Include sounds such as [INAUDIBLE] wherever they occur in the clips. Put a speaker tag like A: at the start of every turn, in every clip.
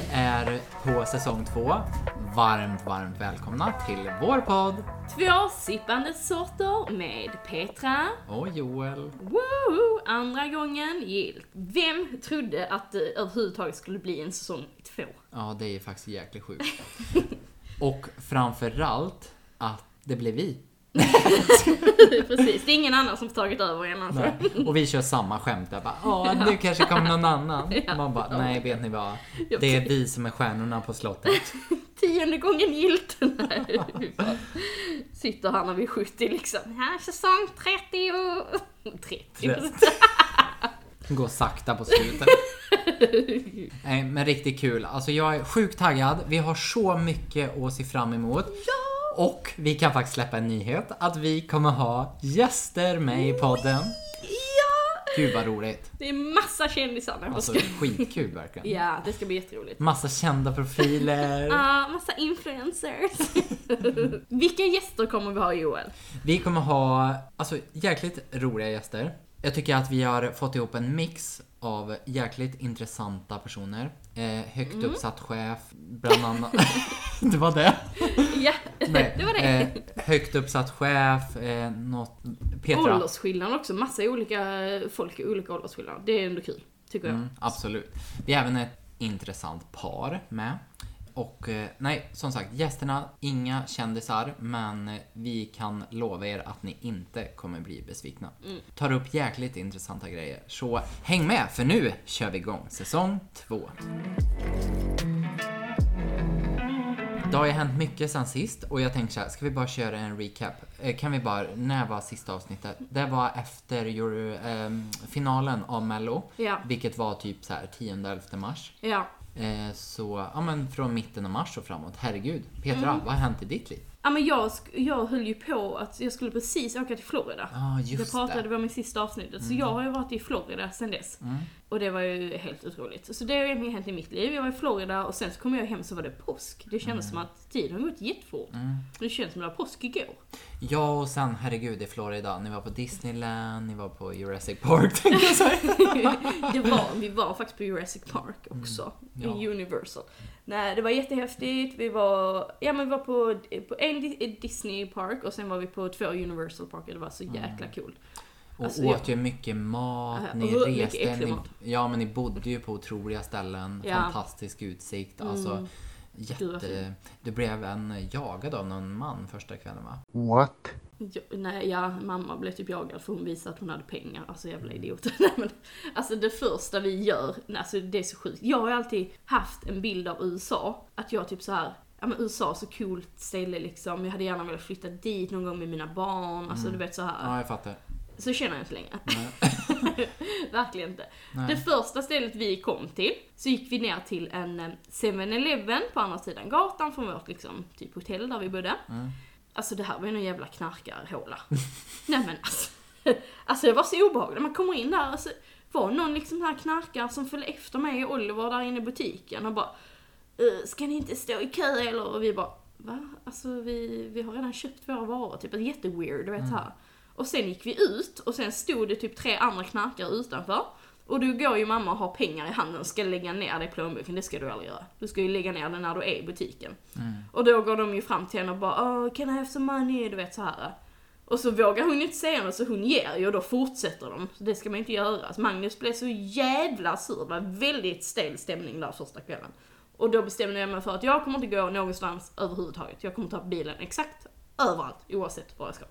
A: Ni är på säsong två. Varmt, varmt välkomna till vår podd.
B: Två sippande sorter med Petra.
A: Och Joel.
B: Woo! Andra gången gillt. Vem trodde att det överhuvudtaget skulle bli en säsong två?
A: Ja, det är faktiskt jäkligt sjukt. Och framförallt att det blev vi. [LAUGHS]
B: Precis, det är ingen annan som tagit över än alltså.
A: Nej. Och vi kör samma skämt där bara, [LAUGHS] ja nu kanske kommer någon annan. [LAUGHS] Man bara, nej vet ni vad? Det är vi som är stjärnorna på slottet.
B: Tionde gången gillt. Sitter han när vi är 70 liksom. Här säsong 30. 30.
A: Går sakta på slutet. Nej, men riktigt kul. Alltså jag är sjukt taggad. Vi har så mycket att se fram emot. Och vi kan faktiskt släppa en nyhet att vi kommer ha gäster med i podden.
B: Ja!
A: Gud vad roligt.
B: Det är massa kändisar nu.
A: Alltså skitkul verkligen.
B: Ja, det ska bli jätteroligt.
A: Massa kända profiler.
B: Ja, massa influencers. [LAUGHS] Vilka gäster kommer vi ha Joel?
A: Vi kommer ha, alltså jäkligt roliga gäster. Jag tycker att vi har fått ihop en mix av jäkligt intressanta personer. Eh, högt
B: Mm.
A: uppsatt chef, bland annat. [LAUGHS] det var det?
B: Ja,
A: Nej. [LAUGHS]
B: det var det.
A: Eh, högt uppsatt chef, eh, något... Petra.
B: Åldersskillnad också, massa olika folk i olika åldersskillnader. Det är ändå kul, tycker jag.
A: Mm, absolut. Vi har även ett intressant par med. Och eh, nej, som sagt, gästerna, inga kändisar, men eh, vi kan lova er att ni inte kommer bli besvikna. Tar upp jäkligt intressanta grejer. Så häng med, för nu kör vi igång säsong två. Det har ju hänt mycket sen sist och jag tänkte så här, ska vi bara köra en recap? Eh, Kan vi bara, när var sista avsnittet? Det var efter Euro, finalen av Mello.
B: Ja.
A: Vilket var typ så här 10-11 mars.
B: Ja.
A: Eh, så, ja men från mitten av mars och framåt. Herregud. Petra,
B: Mm.
A: vad har hänt i ditt liv?
B: Ja men jag, jag höll ju på att jag skulle precis åka till Florida.
A: Ja, just
B: det pratade
A: det.
B: om i sista avsnittet. Så jag har ju varit i Florida sen dess.
A: Mm.
B: Och det var ju helt otroligt. Så det har egentligen hänt i mitt liv. Jag var i Florida och sen så kom jag hem så var det påsk. Det kändes som att tiden har gått jättefort.
A: Mm.
B: Det känns som det var påsk igår.
A: Ja, och sen herregud i Florida. Ni var på Disneyland, ni var på Jurassic Park tänkte jag säga. [LAUGHS]
B: det var, vi var faktiskt på Jurassic Park också.
A: Ja.
B: I Universal. Nej, det var jättehäftigt. Vi var, ja men vi var på, på en Di- Disney Park och sen var vi på två Universal Park och det var så jäkla kul.
A: Och
B: Alltså,
A: åt ju mycket mat,
B: Ja,
A: ni reste, ni,
B: mat.
A: ja men ni bodde ju på otroliga ställen,
B: Ja.
A: fantastisk utsikt, alltså
B: Mm. Vad
A: jätte... Du blev en jagad av någon man första kvällen va?
C: What?
B: Ja, nej, ja, mamma blev typ jagad för hon visade att hon hade pengar. Alltså jävla idiot. [LAUGHS] nej, men, alltså det första vi gör, nej, alltså det är så sjukt. Jag har ju alltid haft en bild av USA, att jag typ så här. Ja men USA, så coolt ställe liksom. Jag hade gärna velat flytta dit någon gång med mina barn. Alltså du vet så här.
A: Ja, jag fattar.
B: Så känner jag inte längre. [LAUGHS] Verkligen inte.
A: Nej.
B: Det första stället vi kom till, så gick vi ner till en eh, 7-Eleven på andra sidan gatan från vårt liksom, typ hotell där vi bodde.
A: Mm.
B: Alltså det här var ju någon jävla knarkarhåla. [LAUGHS] Nej men alltså. [LAUGHS] Alltså det var så obehagligt. Man kommer in där alltså, var någon liksom här knarkare som följde efter mig och Oliver där inne i butiken och bara "Eh, Ska ni inte stå i kö eller? Och vi bara Va? Alltså vi, vi har redan köpt våra varor. Typ jätteweird, du vet så här. Och sen gick vi ut och sen stod det typ tre andra knarkare utanför. Och då går ju mamma och har pengar i handen och ska lägga ner det i plånboken. Det ska du aldrig göra. Du ska ju lägga ner det när du är i butiken. Och då går de ju fram till henne och bara oh, can I have some money? Du vet så här. Och så vågar hon inte säga något så hon ger ju och då fortsätter de. Så det ska man inte göra. Så Magnus blev så jävla sur. Det var väldigt stel stämning där första kvällen. Och då bestämde jag mig för att jag kommer inte gå någonstans överhuvudtaget. Jag kommer ta bilen exakt överallt oavsett var jag ska.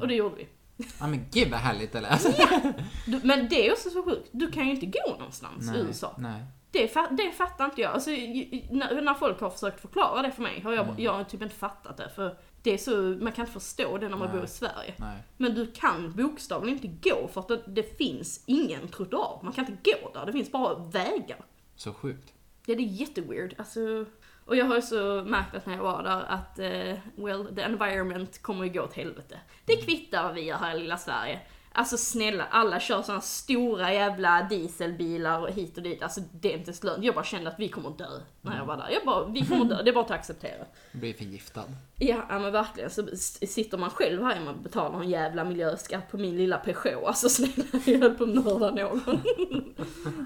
B: Och det gjorde vi.
A: Ja men gud vad härligt det lät. [LAUGHS]
B: Du, men det är också så sjukt. Du kan ju inte gå någonstans i USA.
A: nej.
B: Det, det fattar inte jag. Alltså, när, folk har försökt förklara det för mig har jag, jag har typ inte fattat det. För det är så, man kan inte förstå det när man
A: Nej.
B: bor i Sverige.
A: nej.
B: Men du kan bokstavligen inte gå för att det, det finns ingen trottoar. Man kan inte gå där, det finns bara vägar.
A: Så sjukt.
B: Det är jätteweird. Alltså, och jag har så märkt att när jag var där att, eh, well, the environment kommer ju gå åt helvete. Det kvittar vad vi gör här i lilla Sverige. Alltså snälla, alla kör såna stora jävla dieselbilar och hit och dit. Alltså det är inte ens lönt. Jag bara kände att vi kommer dö när jag var där. Jag bara, vi kommer dö, det är bara att acceptera.
A: Blir förgiftad.
B: Ja, ja men verkligen. Så sitter man själv här och betalar en jävla miljöskatt på min lilla Peugeot. Alltså snälla, jag höll på att mörda någon.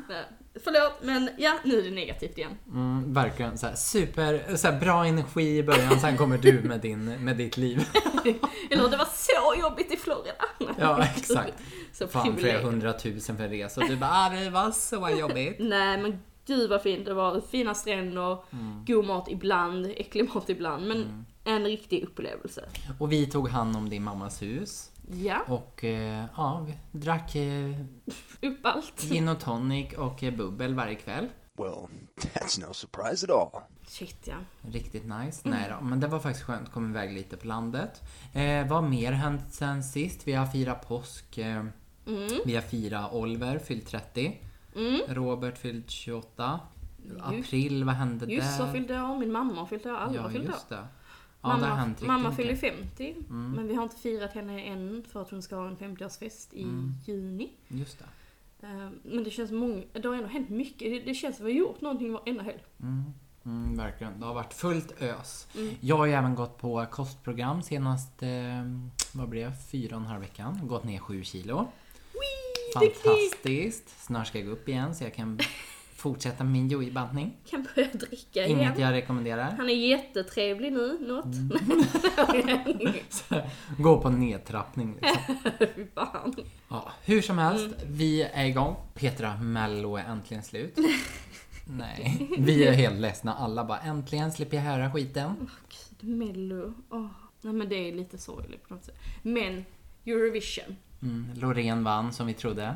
B: [LAUGHS] Förlåt, men ja, nu är det negativt igen.
A: Mm, verkligen så här, super, så här, bra energi i början, sen kommer du med, din, med ditt liv. [LAUGHS]
B: Eller det var så jobbigt i Florida.
A: Ja, exakt.
B: Så
A: Fan, flera hundratusen för en resa. Du bara, ah, det var så jobbigt.
B: Nej men gud vad fint. Det var fina stränder,
A: Mm.
B: god mat ibland, äcklig mat ibland. Men en riktig upplevelse.
A: Och vi tog hand om din mammas hus.
B: Ja,
A: Och eh, ja, vi drack eh,
B: upp allt.
A: gin och tonic och eh, bubbel varje kväll.
C: Well, that's no surprise at all.
B: Shit ja.
A: Riktigt nice. Nej då, men det var faktiskt skönt. Kom iväg lite på landet. Eh, vad mer hänt sen sist? Vi har firat påsk. Eh, Vi har firat Oliver, fyllt 30. Robert fyllt 28. April, vad hände
B: Just så
A: där?
B: fyllde år, min mamma fyllt år, alla
A: Ja, just det. Ja,
B: mamma mamma.
A: Mm.
B: fyller 50, men vi har inte firat henne än för att hon ska ha en 50-årsfest i
A: Mm.
B: juni.
A: Just det.
B: Eh, Men det känns många, det har ändå hänt mycket. Det, det känns som att vi har gjort någonting varenda helg.
A: Mm, verkligen. Det har varit fullt ös.
B: Mm.
A: Jag har ju även gått på kostprogram senast, eh, vad blir det, fyra och en halv veckan. Gått ner sju kilo.
B: duktig!
A: Fantastiskt! Snart ska jag gå upp igen så jag kan fortsätta min jojo-bantning.
B: Kan börja dricka
A: Inget
B: igen.
A: jag rekommenderar.
B: Han är jättetrevlig nu, något.
A: Mm. [LAUGHS] [LAUGHS] Gå på nedtrappning liksom. [LAUGHS]
B: Fan.
A: Ja, hur som helst,
B: Mm.
A: vi är igång. Petra Mello är äntligen slut. Nej, vi är helt ledsna alla bara äntligen slipper jag höra skiten.
B: Gud, Mello. Åh. Nej men det är lite sorgligt på något sätt. Men Eurovision.
A: Mm, Loreen vann som vi trodde.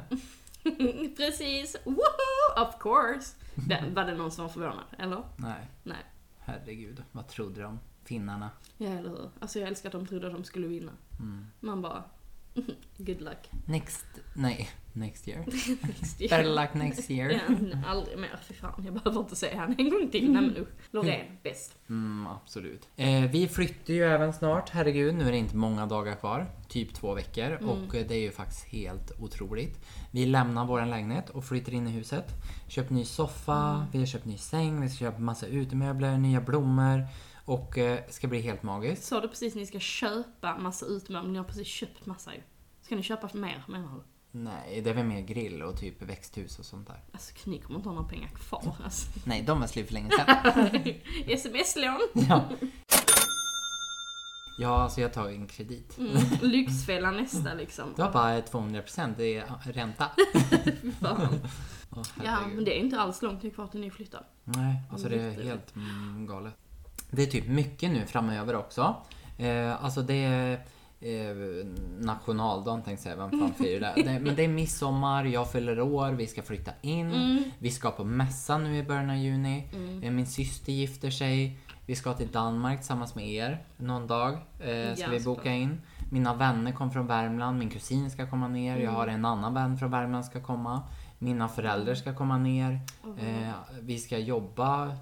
A: [LAUGHS]
B: Precis. Woho! Of course. Det, var det någon som var förvånad? Eller?
A: Nej,
B: Nej.
A: herregud. Vad trodde de? Finnarna.
B: Ja, eller hur? Alltså jag älskar att de trodde att de skulle vinna.
A: Mm.
B: Man bara... [LAUGHS] Good luck.
A: Next, nej, next year. [LAUGHS]
B: Next
A: Better
B: year.
A: luck next year.
B: Ja, aldrig mer. Fy fan. Jag behöver inte säga han en gång till. Nej men usch. Loreen, bäst.
A: Mm, absolut. Eh, vi flyttar ju även snart, herregud. Nu är det inte många dagar kvar. Typ två veckor. Och eh, det är ju faktiskt helt otroligt. Vi lämnar vår lägenhet och flyttar in i huset. Köpt ny soffa, vi har köpt ny säng, vi ska köpa massa utemöbler, nya blommor. Och eh, ska bli helt magiskt.
B: Sa du precis att ni ska köpa massa utmöbler? Ni har precis köpt massa ju. Ska ni köpa mer menar du?
A: Nej, det är väl mer grill och typ växthus och sånt där.
B: Alltså ni kommer inte ha några pengar kvar alltså.
A: Nej, de var slut för länge sedan. [LAUGHS]
B: Sms-lån. [LAUGHS]
A: ja. ja, alltså jag tar en kredit.
B: Mm. Lyxfällan nästa liksom.
A: Det var bara 200% det är ränta. [LAUGHS]
B: Fy fan.
A: Åh,
B: Ja, men det är inte alls långt kvar till ni flyttar.
A: Nej, alltså det är helt mm, galet. Det är typ mycket nu framöver också. Eh, alltså det är eh, nationaldagen tänkte jag säga, vem fan firar det? Men det är midsommar, jag fyller år, vi ska flytta in.
B: Mm.
A: Vi ska på mässan nu i början av juni. Eh, min syster gifter sig. Vi ska till Danmark tillsammans med er någon dag. Eh, ska
B: Ja,
A: vi boka in. Mina vänner kom från Värmland, min kusin ska komma ner, jag
B: Mm.
A: har en annan vän från Värmland ska komma. Mina föräldrar ska komma ner. Eh, vi ska jobba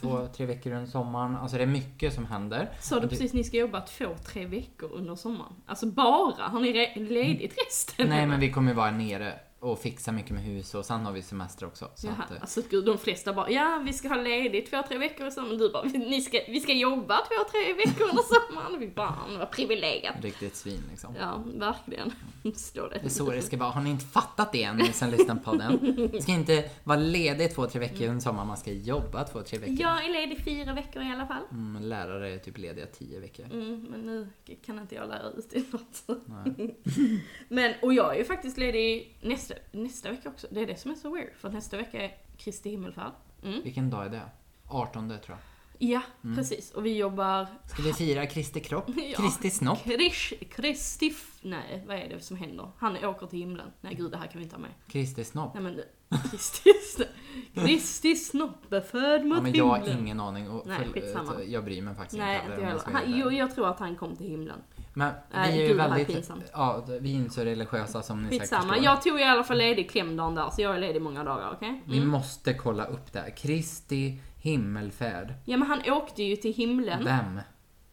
A: två, tre veckor under sommaren. Alltså det är mycket som händer.
B: Sa du precis att ni ska jobba två, tre veckor under sommaren? Alltså bara? Har ni ledigt resten?
A: Nej men vi kommer ju vara nere och fixa mycket med hus och sen har vi semester också. Så
B: Jaha,
A: att, eh,
B: alltså gud, de flesta bara ja, vi ska ha ledigt två, tre veckor så, men du bara ni ska, vi ska jobba två, tre veckor under sommaren. Vi bara, vad privilegiat.
A: riktigt svin liksom.
B: Ja, verkligen. [LAUGHS] Står det.
A: Det är så det ska vara. Har ni inte fattat det än ni som lyssnar på podden? Det ska inte vara ledig två, tre veckor under sommaren. Man ska jobba två, tre veckor.
B: Jag är ledig fyra veckor i alla fall.
A: Mm, lärare är typ lediga tio veckor.
B: Mm, men nu kan inte jag lära ut det något.
A: Nej. [LAUGHS]
B: Men, och jag är ju faktiskt ledig nästa, nästa vecka också. Det är det som är så weird, för nästa vecka är Kristi himmelfärd. Mm.
A: Vilken dag är det? 18 tror jag.
B: Ja, precis. Och vi jobbar
A: Ska vi fira Kristi kropp? [LAUGHS]
B: Ja.
A: Kristi snopp?
B: Krish, Kristi... Nej, vad är det som händer? Han åker till himlen. Nej gud, det här kan vi inte ha med.
A: Kristi snopp?
B: Nej men [LAUGHS] Kristi snopp. Kristi snopp är född mot
A: Ja, men jag har
B: himlen.
A: ingen aning. Och
B: Nej,
A: för-
B: skitsamma.
A: jag bryr mig faktiskt
B: Nej,
A: inte heller.
B: jag
A: jag
B: jag tror att han kom till himlen.
A: Men vi är ju
B: gud,
A: väldigt... Ja, vi är inte så religiösa som ni säkert
B: Skitsamma.
A: förstår.
B: Jag tog i alla fall ledig klämdagen där, så jag är ledig många dagar, okej?
A: Vi måste kolla upp det här. Kristi himmelfärd.
B: Ja men han åkte ju till himlen.
A: Vem?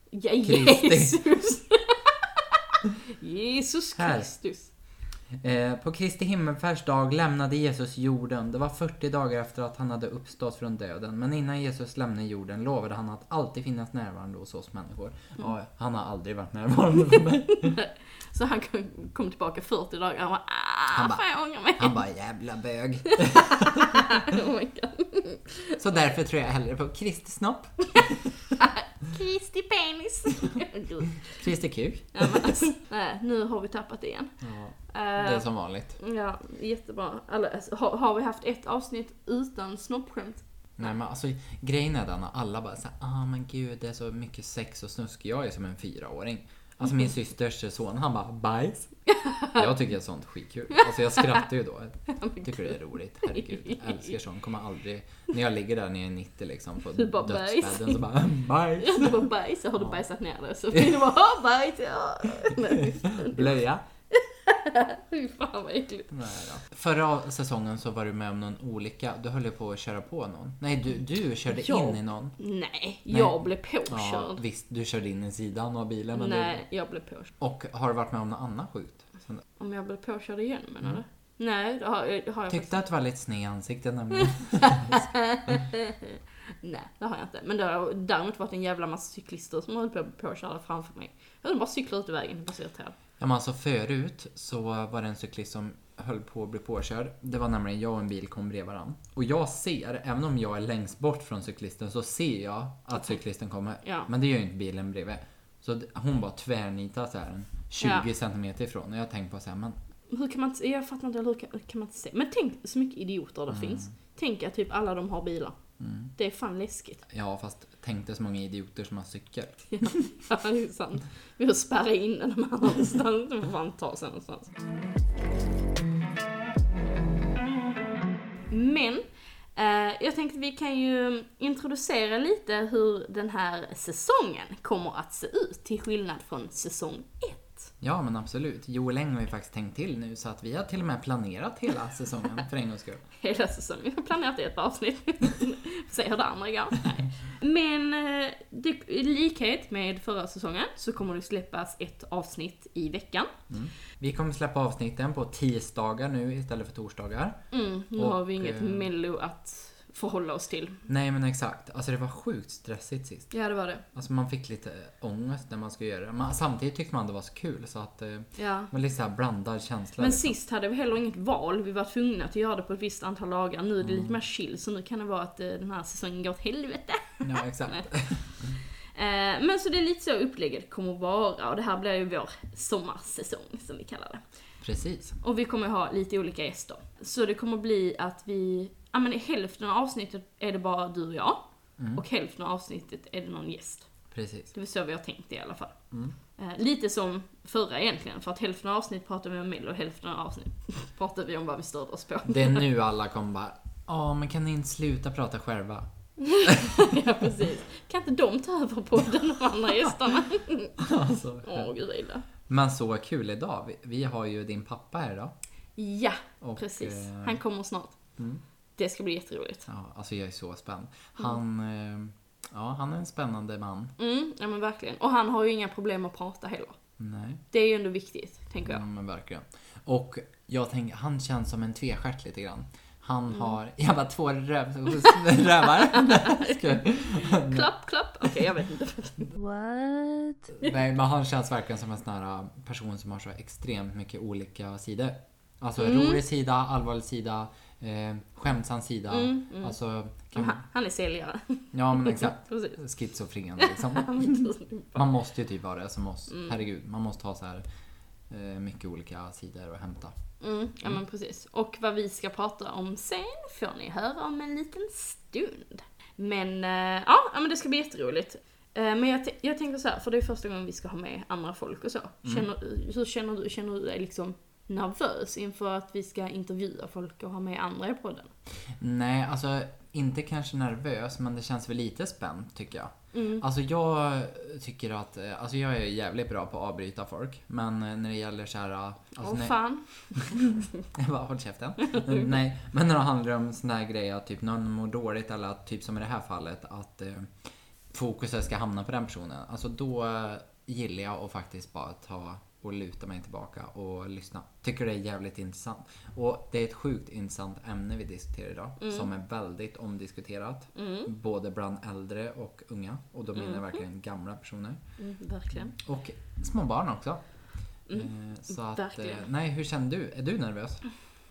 B: Ja,
A: Kristi.
B: Jesus! [LAUGHS] Jesus
A: Här.
B: Kristus.
A: Eh, på Kristi himmelfärdsdag lämnade Jesus jorden. Det var 40 dagar efter att han hade uppstått från döden. Men innan Jesus lämnade jorden lovade han att alltid finnas närvarande hos oss människor. Ja, han har aldrig varit närvarande för mig. [LAUGHS]
B: Så han kom, tillbaka 40 dagar och han bara, ah,
A: Han bara-
B: ångrar mig.
A: Han bara jävla bög. [LAUGHS]
B: oh.
A: Så därför tror jag hellre på Kristi snopp. [LAUGHS]
B: Kristi penis. [LAUGHS]
A: Kristi kuk.
B: ja, men alltså, nej, nu har vi tappat det igen.
A: Ja,
B: Eh,
A: det är som vanligt.
B: Ja, jättebra. Alltså, har, har vi haft ett avsnitt utan snoppskämt?
A: Nej men alltså grejen är den att alla bara såhär, ah men gud det är så mycket sex och snusk. Jag är som en fyraåring. Alltså min systers son, han bara bajs. [LAUGHS] Jag tycker sånt är skitkul. Alltså jag skrattar ju då. Jag tycker det är roligt. Herregud, jag älskar sånt. Kommer aldrig... När jag ligger där när jag är 90 liksom på
B: Du bara,
A: dödsbädden så bara [LAUGHS] bajs.
B: Ja, det var bajs, har du bajsat ner det? Så vill du bara, ha bajs, ja.
A: Blöja.
B: Fy fan vad äckligt.
A: Nej då. Förra säsongen så var du med om någon olycka. Du höll ju på att köra på någon. Nej, du, du körde
B: Jag?
A: in i någon.
B: Nej, jag blev
A: Ja,
B: påkörd.
A: visst, du körde in i sidan av bilen. Men
B: Nej, jag blev påkörd.
A: Du, och har du varit med om något annat sjukt? Sen-
B: Om jag blev påkörd igen menar du? Nej, det har, det har jag
A: Tyckte att du var lite sned i ansiktet nämligen. [LAUGHS]
B: Nej, det har jag inte. Men det har däremot varit en jävla massa cyklister som höll på att bli påkörda framför mig. Jag hade bara cyklat ut i vägen, jag var så irriterad.
A: Ja, men alltså förut så var det en cyklist som höll på att bli påkörd. Det var nämligen jag och en bil kom bredvid varandra. Och jag ser, även om jag är längst bort från cyklisten, så ser jag att cyklisten kommer.
B: Ja.
A: Men det gör ju inte bilen bredvid. Så hon bara tvärnitar så här en 20
B: Ja.
A: centimeter ifrån. Och jag tänkte på så här, men
B: Hur kan man inte, jag fattar inte, hur kan, hur kan man inte se? Men tänk så mycket idioter
A: Mm.
B: det finns. Tänk att typ alla de har bilar. Det är fan läskigt.
A: ja fast Tänkte så många idioter som har cykel. [LAUGHS]
B: Ja, det är sant. Vi får spärra in den här någonstans, de får fan ta sig någonstans. Men, eh, jag tänkte vi kan ju introducera lite hur den här säsongen kommer att se ut, till skillnad från säsong 1.
A: Ja men absolut. Joel Eng har ju faktiskt tänkt till nu så att vi har till och med planerat hela säsongen för en gångs skull. [LAUGHS]
B: Hela säsongen. Vi har planerat ett avsnitt. [LAUGHS] Se hur det andra går. Men eh, det, i likhet med förra säsongen så kommer det släppas ett avsnitt i veckan.
A: Vi kommer släppa avsnitten på tisdagar nu istället för torsdagar.
B: Mm, nu
A: Och,
B: har vi inget
A: eh,
B: mello att förhålla oss till.
A: Nej men exakt. Alltså det var sjukt stressigt sist.
B: Ja, det var det.
A: Alltså man fick lite ångest när man skulle göra det. Men samtidigt tyckte man det var så kul så att eh,
B: Ja.
A: var lite så här blandad känsla.
B: Men
A: liksom.
B: sist hade vi heller inget val, vi var tvungna att göra det på ett visst antal dagar. Nu är det
A: Mm.
B: lite mer chill, så nu kan det vara att eh, den här säsongen går åt helvete.
A: Ja exakt. [LAUGHS]
B: Eh, Men så det är lite så upplägget kommer att vara, och det här blir ju vår sommarsäsong som vi kallar det.
A: Precis.
B: Och vi kommer ha lite olika gäster. Så det kommer bli att vi, ja men i hälften av avsnittet är det bara du och jag.
A: Mm.
B: Och hälften av avsnittet är det någon gäst.
A: Precis.
B: Det är så vi har tänkt i alla fall.
A: Mm.
B: Eh, lite som förra egentligen, för att hälften av avsnitt pratar vi om Mello och hälften av avsnitt [LAUGHS] pratar vi om vad vi störde oss på.
A: Det är nu [LAUGHS] alla kommer bara Ja men kan ni inte sluta prata själva? [LAUGHS]
B: ja precis. Kan inte de ta över podden, de andra gästerna?
A: Alltså,
B: Åh gud vad illa.
A: Men så kul idag. Vi, vi har ju din pappa här idag.
B: Ja,
A: Och,
B: precis.
A: eh,
B: Han kommer snart.
A: Mm.
B: Det ska bli jätteroligt.
A: Ja, alltså jag är så spänd. Han, eh, ja, han är en spännande man.
B: Mm, ja men verkligen. Och han har ju inga problem att prata heller.
A: Nej,
B: Det är ju ändå viktigt, tänker jag.
A: ja, men verkligen. Och jag tänker, han känns som en tvestjärt lite grann. Han
B: Mm.
A: har, jag bara två röv, [LAUGHS] rövar. [LAUGHS]
B: Klapp, klapp. Okej, jag vet inte.
D: What?
A: Nej, men han känns verkligen som en sån här person som har så extremt mycket olika sidor. Alltså
B: Mm.
A: rolig sida, allvarlig sida, eh, skämtsam sida.
B: Mm, mm.
A: Alltså, kan,
B: Han, han är säljare.
A: ja men [LAUGHS] exakt. Schizofren [LAUGHS] liksom. Man måste ju typ vara det som oss.
B: Mm.
A: Herregud, man måste ha så här eh, mycket olika sidor att hämta.
B: Mm, ja men precis. Och vad vi ska prata om sen får ni höra om en liten stund. Men eh, ja, men det ska bli jätteroligt. Eh, men jag, jag tänker så här, för det är första gången vi ska ha med andra folk och så. Känner, hur känner du? Känner du dig liksom nervös inför att vi ska intervjua folk och ha med andra i podden?
A: Nej, alltså inte kanske nervös, men det känns väl lite spänt tycker jag.
B: Mm.
A: Alltså jag tycker att, alltså jag är jävligt bra på att avbryta folk. Men när det gäller så här, eh, alltså
B: Åh
A: när,
B: fan. [LAUGHS]
A: Jag bara, håll käften. Nej, men när det handlar om såna här grejer, att typ någon mår dåligt eller att, typ som i det här fallet, att eh, fokuset ska hamna på den personen. Alltså då gillar jag att faktiskt bara ta och luta mig tillbaka och lyssna. Tycker det är jävligt intressant. Och det är ett sjukt intressant ämne vi diskuterar idag.
B: Mm.
A: Som är väldigt omdiskuterat. Både bland äldre och unga. Och då menar jag verkligen gamla personer.
B: Mm, verkligen.
A: Och små barn också. Eh, Så att, eh,
B: Mm. verkligen.
A: nej, hur känner du? Är du nervös?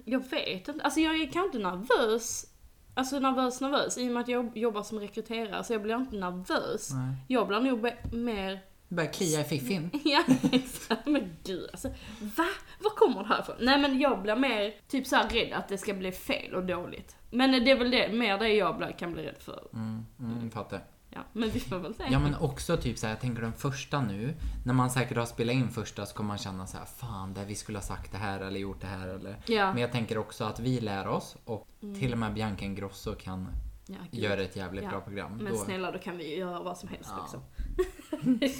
B: Jag vet inte, alltså jag är kanske inte nervös, alltså nervös nervös, i och med att jag jobbar som rekryterare så jag blir inte nervös.
A: Nej.
B: Jag blir nog mer,
A: börjar klia i fiffin. [LAUGHS]
B: ja exakt, men gud alltså, va? Var kommer det här ifrån? Nej men jag blir mer typ så här rädd att det ska bli fel och dåligt. Men det är väl det, mer det jag kan bli rädd för.
A: Mm, mm, fattar.
B: Ja, men vi får väl se.
A: Ja men också typ såhär, jag tänker den första nu. När man säkert har spelat in första så kommer man känna så här: fan det vi skulle ha sagt det här eller gjort det här eller.
B: Ja.
A: Men jag tänker också att vi lär oss och till och med Bianca Ingrosso kan
B: Ja, gud.
A: göra ett jävligt
B: Ja.
A: bra program.
B: Men
A: Då-
B: snälla, då kan vi ju göra vad som helst
A: Ja.
B: liksom.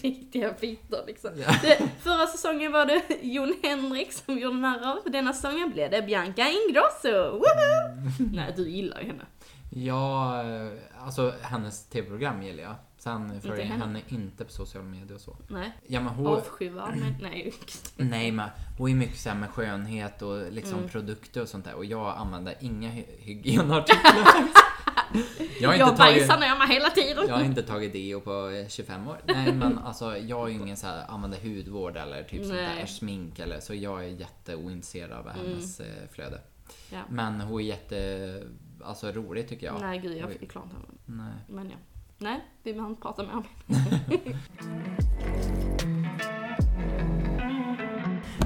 B: [LAUGHS] Riktiga bitar liksom.
A: Ja.
B: Det, förra säsongen var det Jon Henrik som gjorde narr av. Denna säsongen blev det Bianca Ingrosso. Woho!
A: Mm. [LAUGHS]
B: Nej, du gillar ju henne.
A: Ja, eh, alltså hennes tv-program gillar jag. Sen följer jag
B: henne.
A: henne inte på sociala medier och så.
B: Nej.
A: Ja men hon...
B: Avskyvärd, men nej.
A: Nej men hon är mycket såhär med skönhet och liksom
B: Mm.
A: produkter och sånt där. Och jag använder inga hy- hygienartiklar. [LAUGHS] jag har inte
B: Jag
A: tagit...
B: bajsar ner mig hela tiden.
A: Jag har inte tagit deo på eh, 25 år. Nej men alltså jag är ju ingen så här använder hudvård eller typ sånt där smink eller så jag är jätteointresserad av hennes eh, flöde.
B: Ja.
A: Men hon är jätte, alltså rolig tycker jag.
B: Nej gud, jag är klar inte.
A: Nej.
B: Men ja. Nej, vi behöver inte prata mer om [LAUGHS]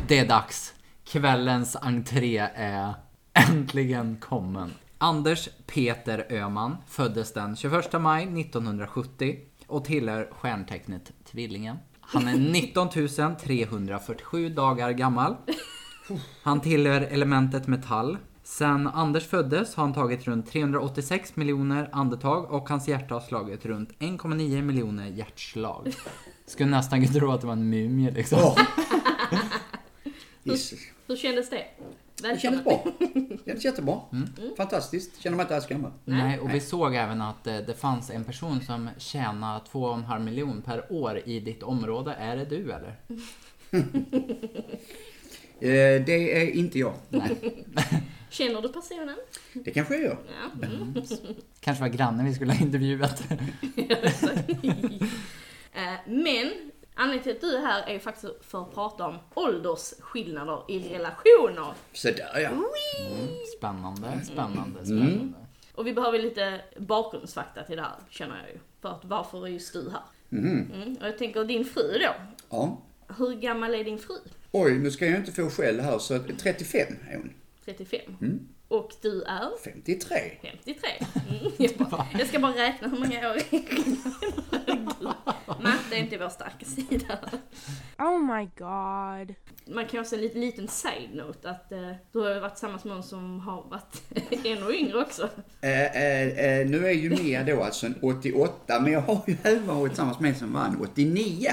A: Det är dags. Kvällens entré är äntligen kommen. Anders Peter Öhman föddes den 21 maj 1970 och tillhör stjärntecknet Tvillingen. Han är [LAUGHS] 19 347 dagar gammal. Han tillhör elementet metall. Sen Anders föddes har han tagit runt 386 miljoner andetag och hans hjärta har slagit runt 1,9 miljoner hjärtslag. Skulle nästan kunna tro att det var en mumie liksom.
E: Åh. [LAUGHS] Jesus.
B: Hur kändes det?
E: Det kändes bra. [LAUGHS] Det kändes jättebra.
A: Mm.
E: Fantastiskt. Känner mig inte alls gammal.
A: Nej, och vi såg även att eh, det fanns en person som tjänar 2,5 miljon per år i ditt område. Är det du eller? [LAUGHS]
E: Eh, det är inte jag. [LAUGHS]
B: Känner du personen?
E: Det kanske jag gör.
B: Ja. Mm.
A: Kanske var grannen vi skulle ha intervjuat.
B: Eh, Men anledningen till att du är här är faktiskt för att prata om åldersskillnader i relationer.
E: Så där ja.
A: Spännande, spännande, spännande.
B: Och vi behöver lite bakgrundsfakta till det här, känner jag ju. För att varför är just du här? Mm. Och jag tänker din fru då.
E: ja.
B: Hur gammal är din fru?
E: Oj, nu ska jag inte få skäll här så att 35 är hon.
B: 35. Och du är?
E: 53.
B: 53. Mm, jag, bara, jag ska bara räkna hur många år. Matte är inte vår starka sida.
D: Oh my god.
B: Man kan också en liten, liten side-note att eh, du har varit tillsammans med någon som har varit [LAUGHS] ännu yngre också.
E: Eh, eh, eh, nu är ju Mia då alltså en 88, men jag har ju även varit tillsammans med en som var en 89.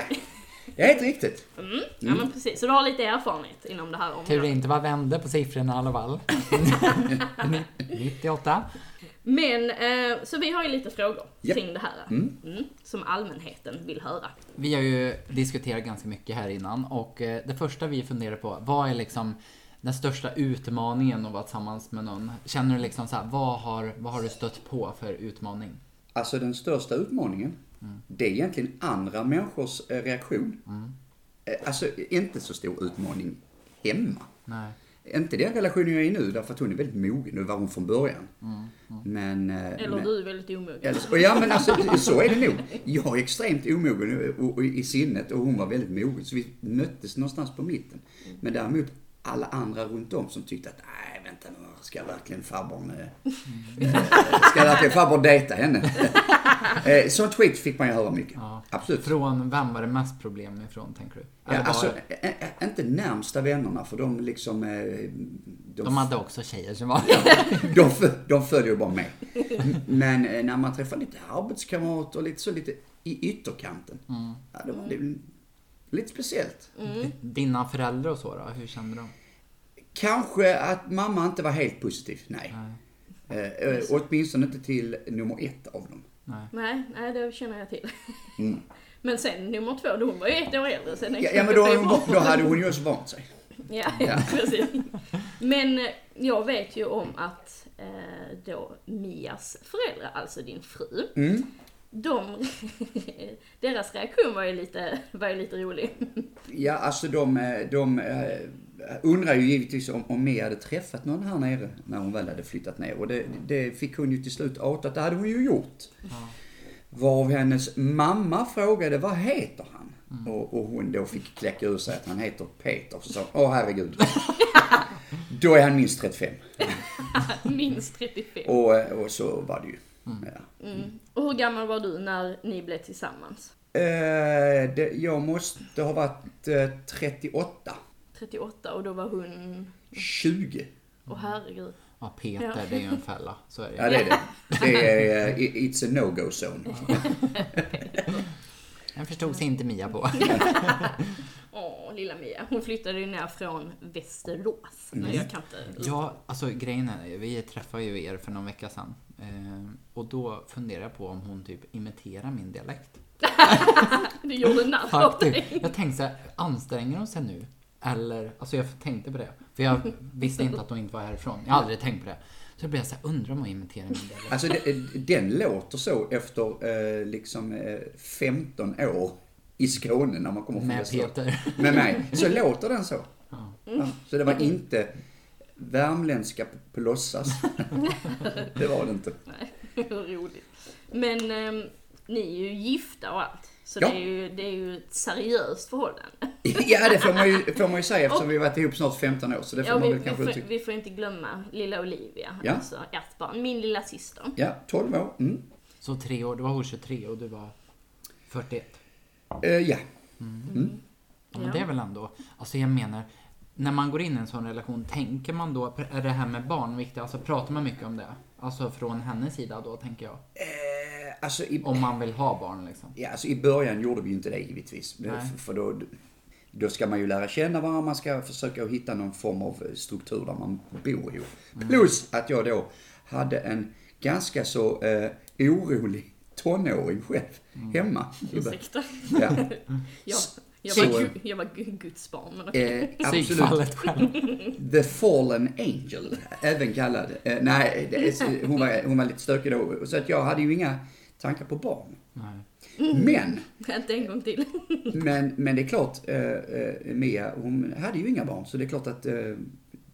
E: Är helt riktigt.
B: Mm. Ja men precis, så du har lite erfarenhet inom det här
A: Tur
B: området.
A: det inte var vände på siffrorna i alla fall. [LAUGHS] 98.
B: Men, eh, så vi har ju lite frågor
E: Japp.
B: kring det här. Mm, som allmänheten vill höra.
A: Vi har ju diskuterat ganska mycket här innan och eh, det första vi funderar på, vad är liksom den största utmaningen att vara tillsammans med någon? Känner du liksom så här, vad har, vad har du stött på för utmaning?
E: Alltså den största utmaningen, det är egentligen andra människors eh, reaktion. Eh, Alltså inte så stor utmaning hemma.
A: Nej.
E: Inte den relationen jag är i nu, därför att hon är väldigt mogen. Nu var hon från början. Men... eh,
B: Eller
E: men,
B: du är väldigt omogen.
E: Eller så- Ja men alltså så är det nog. Jag är extremt omogen och- och- i sinnet och hon var väldigt mogen. Så vi möttes någonstans på mitten. Men däremot alla andra runt om som tyckte att nej nu, ska verkligen farbrorn... eh, ska verkligen farbrorn dejta henne? Eh, Sånt skit fick man ju höra mycket.
A: Ja.
E: Absolut.
A: Från vem var det mest problem ifrån, tänker du?
E: Ja, alltså, inte närmsta vännerna för de liksom... eh, De,
A: de hade också tjejer som var...
E: de, de följer ju bara med. Men eh, när man träffar lite arbetskamrater och lite så lite i ytterkanten. Ja, då var det lite speciellt.
A: Dina föräldrar och så då, hur kände de?
E: Kanske att mamma inte var helt positiv, nej. Eh, eh, åtminstone inte till nummer ett av dem.
A: Nej.
B: Nej, nej, det känner jag till.
E: Mm. [LAUGHS]
B: Men sen nummer två, då hon var ju ett år äldre. Sen
E: Ja, ja men då, då hade hon ju också vant sig.
B: Ja,
E: Ja.
B: precis. [LAUGHS] Men eh, jag vet ju om att eh, då Mias föräldrar, alltså din fru,
E: Mm.
B: de, [LAUGHS] deras reaktion var ju lite, var ju lite rolig.
E: Ja, alltså de, de undrar ju givetvis om, om Mia hade träffat någon här nere när hon väl hade flyttat ner. Och det, det fick hon ju till slut outa att det hade hon ju gjort. Varav hennes mamma frågade vad heter han? Och, och hon då fick kläcka ur sig att han heter Peter. Så sa åh herregud. [LAUGHS] då är han minst 35. [LAUGHS]
B: Minst 35.
E: Och, och så var det ju. Ja.
B: Mm. Och hur gammal var du när ni blev tillsammans?
E: Eh, det, jag måste ha varit eh, 38.
B: 38 och då var hon...
E: 20.
B: Åh herregud.
A: Ja, Peter,
B: Ja.
A: det är ju en fälla. Så är det.
E: Ja, det är det. [LAUGHS] Det är, eh, it's a no-go zone. [LAUGHS]
A: Den förstod sig inte Mia på. [LAUGHS]
B: Åh, lilla Mia. Hon flyttade ju ner från Västerås. Men jag kan inte...
A: Ja, alltså grejen är, vi träffade ju er för någon vecka sedan. Eh, och då funderade jag på om hon typ imiterar min dialekt.
B: Du gjorde narr av
A: Faktiskt.
B: dig.
A: Jag tänkte så här, anstränger hon sig nu? Eller, alltså jag tänkte på det. För jag visste inte att hon inte var härifrån. Jag har aldrig tänkt på det. Så då blev jag så här, undrar om hon imiterar min dialekt.
E: Alltså det, den låter så efter eh, liksom eh, 15 år i Skåne när man kommer från
A: Med. Peter.
E: Med mig. Så låter den så.
A: Ja.
E: Ja, så det var inte värmländska på, låtsas. [LAUGHS] det var det inte.
B: Nej, [LAUGHS] roligt. Men ehm, ni är ju gifta och allt. Så
E: Ja.
B: det, är ju, det är ju ett seriöst förhållande.
E: Ja, det får man ju, [LAUGHS] får man ju säga eftersom vi har varit ihop snart 15 år. Så det får
B: Ja,
E: man
B: vi,
E: väl
B: vi,
E: kanske
B: får, vi får inte glömma lilla Olivia,
E: Ja.
B: alltså ert barn, min lilla syster.
E: Ja, 12 år. Mm.
A: Så tre år, då var hon 23 och du var 41.
E: Eh, ja.
A: Ja, men
B: Ja.
A: det är väl ändå, alltså jag menar, när man går in i en sån relation, tänker man då, är det här med barn viktigt? Alltså pratar man mycket om det? Alltså från hennes sida då, tänker jag.
E: Eh, alltså i,
A: Om man vill ha barn liksom.
E: Ja, alltså i början gjorde vi ju inte det givetvis.
A: Nej.
E: För, då, då ska man ju lära känna varandra, man ska försöka hitta någon form av struktur där man bor ihop. Plus att jag då hade en ganska så eh, orolig tonåring själv hemma. i början.
B: Ursäkta.
E: Ja. [LAUGHS]
B: Jag, jag,
E: Så-
B: var, jag var Gu- Guds barn. Men okej.
E: Eh, [LAUGHS] absolut. [LAUGHS] The Fallen Angel, även kallad. Eh, nej, det hon, var, hon var lite stökig då. Så att jag hade ju inga tankar på barn.
A: Nej.
E: Men
B: Inte en gång till. [LAUGHS]
E: Men, men det är klart, eh, eh, Mia hon hade ju inga barn så det är klart att eh,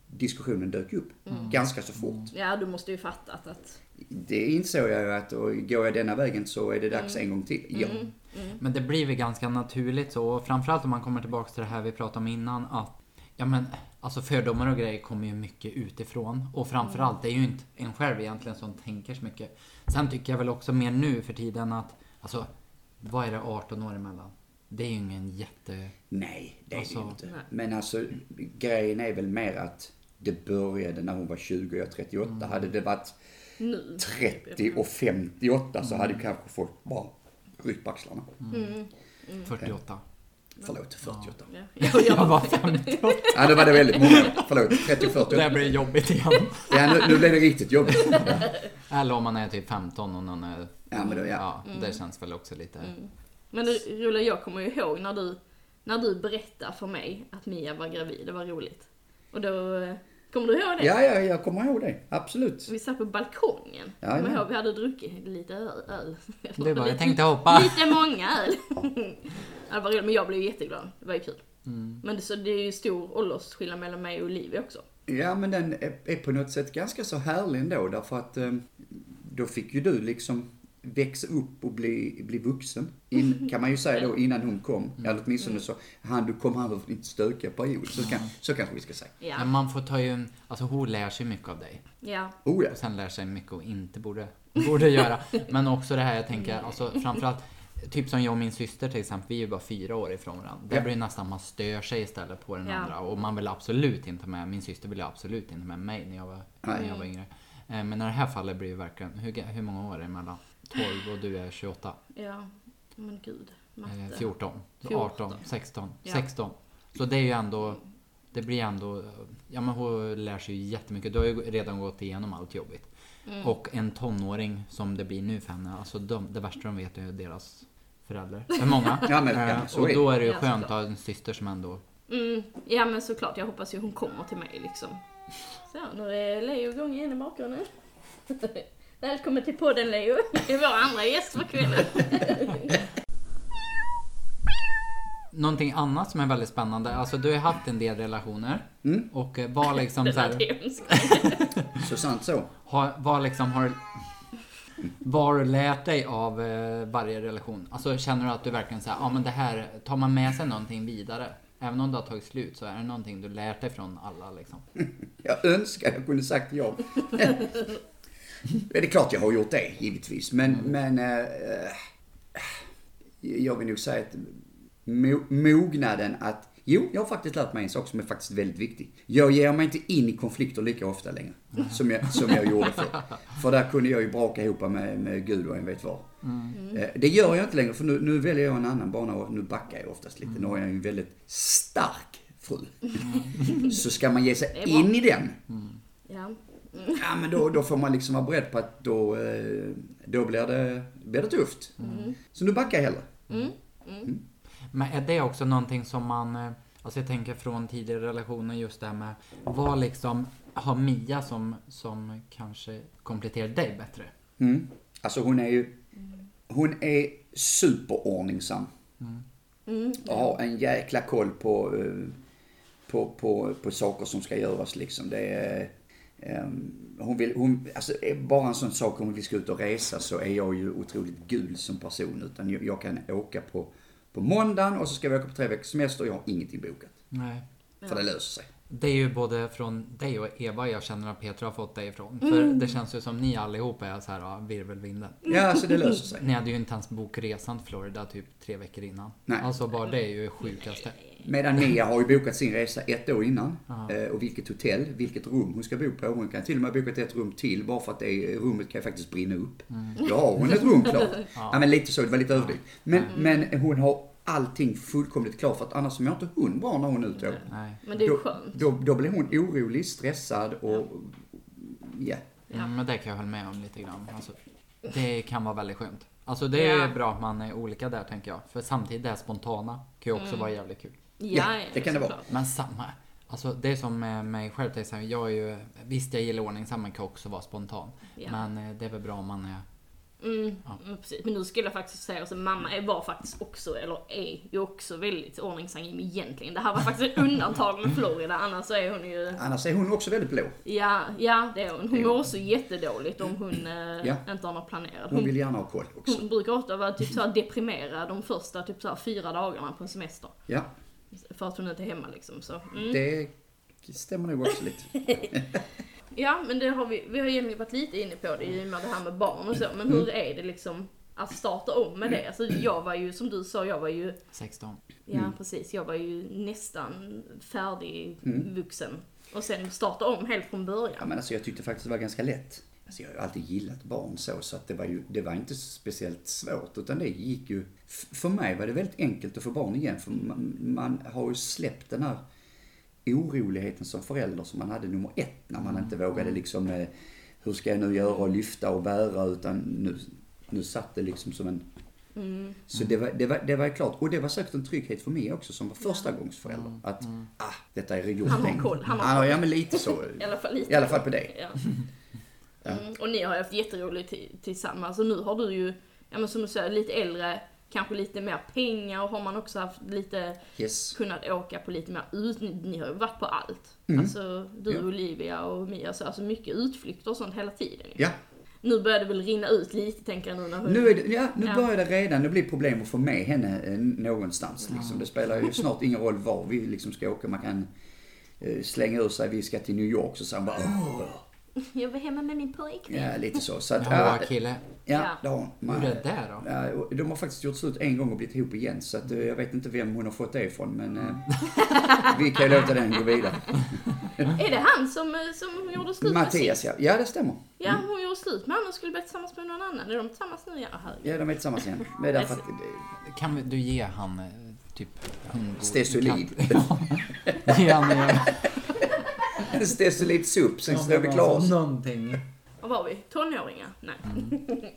E: diskussionen dök upp ganska så fort.
B: Ja, du måste ju fattat att...
E: Det insåg jag ju att och går jag denna vägen så är det dags en gång till. Ja.
A: Men det blir väl ganska naturligt så, framförallt om man kommer tillbaka till det här vi pratade om innan att Ja men alltså fördomar och grejer kommer ju mycket utifrån och framförallt det är ju inte en själv egentligen som tänker så mycket. Sen tycker jag väl också mer nu för tiden att alltså vad är det 18 år emellan? Det är ju ingen jätte...
E: Nej, det är det
A: Alltså,
E: inte.
B: nej.
E: Men alltså grejen är väl mer att det började när hon var 20 och jag 38. Hade det varit
B: Nu.
E: 30 och 58 så hade kanske folk bara ryckt på axlarna.
A: 48.
E: Förlåt, 48.
B: Ja, jag,
A: Jag [LAUGHS]
B: jag,
A: var 58.
E: Ja, då var det väldigt många. Förlåt, 30 och 40.
A: Det blir jobbigt igen.
E: Ja, nu, nu blev det riktigt jobbigt.
A: Eller om man är typ 15 och någon är...
E: Ja, men då, ja.
A: det känns väl också lite...
B: Men det- Rulle, jag kommer ju ihåg när du, när du berättade för mig att Mia var gravid. Det var roligt. Och då, kommer du ihåg det?
E: Ja, ja, jag kommer ihåg det. Absolut.
B: Vi satt på balkongen.
E: Ja,
B: Kommer ihåg, vi hade druckit lite öl. öl.
A: Du bara, jag
B: Lite-
A: tänkte hoppa.
B: Lite många öl. [LAUGHS] ja, det var roligt, men jag blev jätteglad. Det var ju kul.
A: Mm.
B: Men det, så det är ju stor åldersskillnad mellan mig och Olivia också.
E: Ja, men den är, är på något sätt ganska så härlig ändå därför att eh, då fick ju du liksom växa upp och bli, bli vuxen. In, [LAUGHS] kan man ju säga då innan hon kom. Eller åtminstone så han du kom över din stökiga period. Så, kan, så kanske vi ska säga.
B: Ja.
A: Men man får ta ju... en- Alltså hon lär sig mycket av dig.
B: Ja.
E: Oh ja.
A: Och sen lär sig mycket och inte borde, borde göra. [LAUGHS] Men också det här jag tänker, alltså framförallt Typ som jag och min syster till exempel, vi är ju bara fyra år ifrån varandra. Där
E: Ja.
A: blir det nästan man stör sig istället på den
B: Ja.
A: andra. Och man vill absolut inte med, min syster ville absolut inte med mig när jag var, när jag var yngre. Eh, Men i det här fallet blir det verkligen, hur, hur många år är det emellan? 12 och du är 28?
B: Ja. Men gud. Matte.
A: 14, så
B: 14.
A: 18, 16,
B: Ja.
A: 16. Så det är ju ändå, det blir ändå, ja men hon lär sig ju jättemycket. Du har ju redan gått igenom allt jobbigt.
B: Mm.
A: Och en tonåring som det blir nu för henne, alltså de, det värsta de vet är deras förälder [LAUGHS] för många.
E: Ja, men, ja,
A: Eh,
E: så
A: och
E: är
A: då är det ju
B: Ja,
A: skönt att ha en syster som ändå...
B: Mm, ja men såklart, jag hoppas ju hon kommer till mig liksom. Så, nu är Leo igång igen i bakgrunden. [LAUGHS] Välkommen till podden Leo, det är vår andra gäst för kvällen.
A: Någonting annat som är väldigt spännande, alltså du har haft en del relationer.
E: Mm.
A: Och vad liksom så här. [LAUGHS]
E: Så sant så.
A: har, vad liksom har... Vad har du lärt dig av eh, varje relation? Alltså känner du att du verkligen säger, ja men det här, tar man med sig någonting vidare? Även om det har tagit slut så är det någonting du lärt dig från alla liksom. [LAUGHS]
E: Jag önskar jag kunde sagt ja. [LAUGHS] det är klart jag har gjort det, givetvis. Men, men eh, jag vill nog säga att mo- mognaden att Jo, jag har faktiskt lärt mig en sak som är faktiskt väldigt viktig. Jag ger mig inte in i konflikter lika ofta längre. Som jag, som jag gjorde förr. För där kunde jag ju braka ihop med, med Gud och en vet vad. Eh, Det gör jag inte längre för nu, nu väljer jag en annan bana och nu backar jag oftast lite. Nu har jag ju en väldigt stark fru. Så ska man ge sig in i den
B: Ja. [LAUGHS]
E: Ja men då, då får man liksom vara beredd på att då, eh, då blir, det, blir det tufft. Så nu backar jag hellre.
A: Men är det också någonting som man, eh, alltså jag tänker från tidigare relationer just det här med, vad liksom har Mia som, som kanske kompletterar dig bättre?
E: Mm. Alltså hon är ju, hon är superordningsam. Och har en jäkla koll på, eh, på, på, på saker som ska göras liksom. Det är, hon vill, hon, alltså är bara en sån sak om vi ska ut och resa så är jag ju otroligt gul som person. Utan jag, jag kan åka på, på måndagen och så ska vi åka på tre veckors semester och jag har ingenting bokat.
A: Nej.
E: För det löser sig.
A: Det är ju både från dig och Eva jag känner att Petra har fått dig ifrån. För det känns ju som ni allihopa är så här, ja, virvelvinden.
E: Ja, alltså det löser sig.
A: Ni hade ju inte ens bokat resan till Florida typ tre veckor innan.
E: Nej.
A: Alltså bara det är ju sjukaste.
E: Medan Mia har ju bokat sin resa ett år innan. Eh, Och vilket hotell, vilket rum hon ska bo på. Hon kan till och med ha bokat ett rum till bara för att det rummet kan ju faktiskt brinna upp. Då har hon ett rum klart. [LAUGHS] ja. men lite så, det var lite överdrivet. Men, men hon har allting fullkomligt klart för att annars mår inte hon bra när hon är ute.
A: Nej.
B: Men det är
E: Då,
B: skönt.
E: då, då blir hon orolig, stressad och ja.
A: Mm, men det kan jag hålla med om lite grann. Alltså, det kan vara väldigt skönt. Alltså det är
B: Ja.
A: bra att man är olika där tänker jag. För samtidigt det här spontana kan ju också vara jävligt kul.
B: Ja,
E: det kan det vara.
A: Men samma. Alltså det är som med mig själv. till exempel. Jag är ju, visst jag gillar ordning, men kan också vara spontan.
B: Ja.
A: Men eh, det är väl bra om man är...
B: Mm, mm, precis. Men nu skulle jag faktiskt säga, alltså, mamma var faktiskt också, eller är ju också väldigt ordningsangivig egentligen. Det här var faktiskt ett undantag med Florida, annars är hon ju...
E: Annars är hon också väldigt blå.
B: Ja, ja det är hon. Hon mår också jättedåligt om hon eh,
E: Ja.
B: inte har något planerat.
E: Hon
B: Hon,
E: vill gärna ha koll också.
B: hon brukar ofta vara typ så deprimerad de första typ så fyra dagarna på en semester.
E: Ja,
B: För att hon inte är hemma liksom. Så. Mm.
E: det stämmer nog också lite. [LAUGHS]
B: Ja, men det har vi, vi har egentligen varit lite inne på det i och med det här med barn och så. Men hur är det liksom att starta om med det? Alltså jag var ju, som du sa, jag var ju
A: 16.
B: Ja
E: Mm.
B: precis, jag var ju nästan färdig vuxen. Och sen starta om helt från
E: Ja,
B: början.
E: men alltså jag tyckte faktiskt det var ganska lätt. Alltså jag har ju alltid gillat barn så, så att det var ju, det var inte speciellt svårt. Utan det gick ju, för mig var det väldigt enkelt att få barn igen. För man, man har ju släppt den här oroligheten som förälder som man hade nummer ett. När man inte vågade liksom, eh, hur ska jag nu göra och lyfta och bära. Utan nu, nu satt det liksom som en Så det var, det, var, det var klart, och det var säkert en trygghet för mig också som var första gångs förälder. Att, ah, detta är gjort
B: Han har koll,
E: gång.
B: han har
E: Ja,
B: koll.
E: ja, men lite så. [LAUGHS]
B: I alla fall lite.
E: I alla fall på dig.
B: Ja. Mm. Och ni har haft jätteroligt ti- tillsammans. Och nu har du ju, ja men som du säger, lite äldre, kanske lite mer pengar och har man också haft lite,
E: Yes.
B: kunnat åka på lite mer ut, ni, har ju varit på allt.
E: Mm.
B: Alltså du,
E: Ja.
B: Olivia och Mia, så alltså mycket utflykter och sånt hela tiden.
E: Ja,
B: Nu börjar det väl rinna ut lite tänker jag nu när hon...
E: nu, är det, ja, nu
B: Ja.
E: börjar det redan, det blir problem att få med henne eh, någonstans. Liksom. Det spelar ju snart ingen roll var vi liksom ska åka. Man kan eh, slänga ur sig, vi ska till New York, så säger hon bara Åh! [LAUGHS]
B: Jag var hemma med min pojkvän.
E: Ja, lite så. så att,
A: Ja,
E: ja,
A: kille.
E: ja,
B: Ja.
E: det har hon. Man-
A: Hur är det där då?
E: De har faktiskt gjort slut en gång och blivit ihop igen. Så att, eh, jag vet inte vem hon har fått det ifrån. Men eh, [LAUGHS] vi kan ju låta den gå vidare.
B: Är det han som, eh, som hon gjorde slut med
E: Mattias ja. Ja, det stämmer.
B: Ja, hon gjorde slut med honom och skulle bli tillsammans med någon annan. Är de tillsammans nu? Ja, herregud.
E: Ja, de är tillsammans igen. Men därför att,
A: Kan du ge han typ
E: Stesolid. [LAUGHS]
A: Ja. Ge han
E: en stesolid sup, sen står vi klara.
A: Någonting.
B: Vad var vi? Tonåringar? Nej.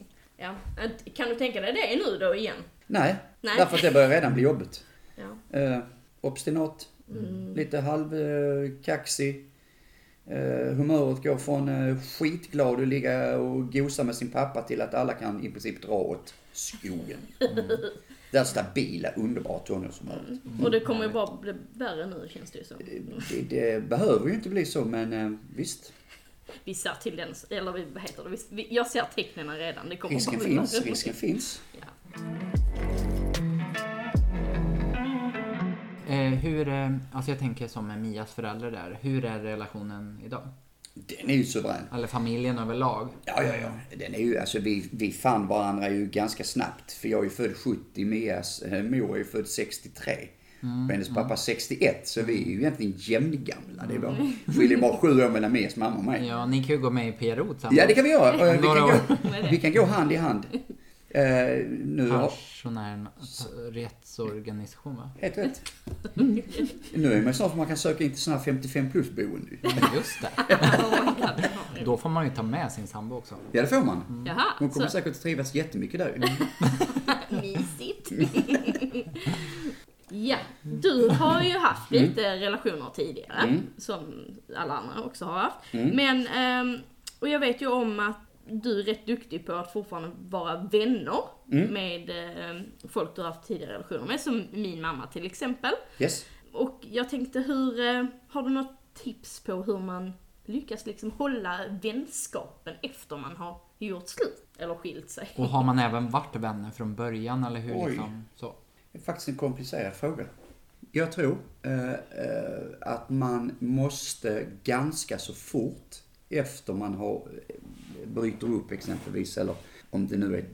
B: [LAUGHS] Ja. Äh, Kan du tänka dig det nu då igen?
E: Nej,
B: Nej.
E: därför att det börjar redan bli jobbigt.
B: Ja.
E: Eh, obstinat, lite halvkaxig. Eh, humöret går från eh, skitglad att ligga och gosa med sin pappa till att alla kan i princip dra åt skogen. [LAUGHS] Det här stabila, underbara tonårshumöret.
B: Och det kommer ju bara bli värre nu känns det ju som.
E: Det, det behöver ju inte bli så, men eh, visst.
B: Vi ser till den, eller vi- vad heter det? Vi- jag ser tecknen redan. Det kommer
E: Risken
B: bara bli
E: finns,
B: värre.
E: risken finns.
B: Ja.
A: Eh, hur, eh, alltså jag tänker som med Mias förälder där. Hur är relationen idag?
E: Den är ju suverän.
A: Eller familjen överlag?
E: Ja, ja, ja. Den är ju, alltså vi, vi fann varandra ju ganska snabbt. För jag är ju född 70, Mias eh, mor är ju född 63. Och hennes pappa 61, så vi är ju egentligen jämngamla. Det är bara, skiljer bara sju år mellan Mias mamma och mig.
A: Ja, ni kan ju gå med i PRO tillsammans.
E: Ja, det kan vi göra. Vi kan, gå, vi kan gå hand i hand. Eh, nu har...
A: Pensionärernas rättsorganisation va?
E: Helt rätt. Nu är man snart man kan söka in till sådana här 55 plus boende.
A: Just det.
B: Oh.
A: Då får man ju ta med sin sambo också.
E: Ja, det får man.
B: Jaha,
E: Hon kommer
B: så
E: säkert att trivas jättemycket där. [LAUGHS]
B: mysigt. ja, du har ju haft lite relationer tidigare.
E: Mm.
B: Som alla andra också har haft. Men, ehm, och jag vet ju om att du är rätt duktig på att fortfarande vara vänner
E: Mm.
B: med eh, folk du har haft tidigare relationer med. Som min mamma till exempel.
E: Yes.
B: Och jag tänkte hur, eh, har du något tips på hur man lyckas liksom hålla vänskapen efter man har gjort slut? Eller skilt sig?
A: Och har man även varit vänner från början eller hur
E: Oj.
A: liksom? Så.
E: Det är faktiskt en komplicerad fråga. Jag tror eh, eh, att man måste ganska så fort efter man har bryter upp exempelvis, eller om det nu är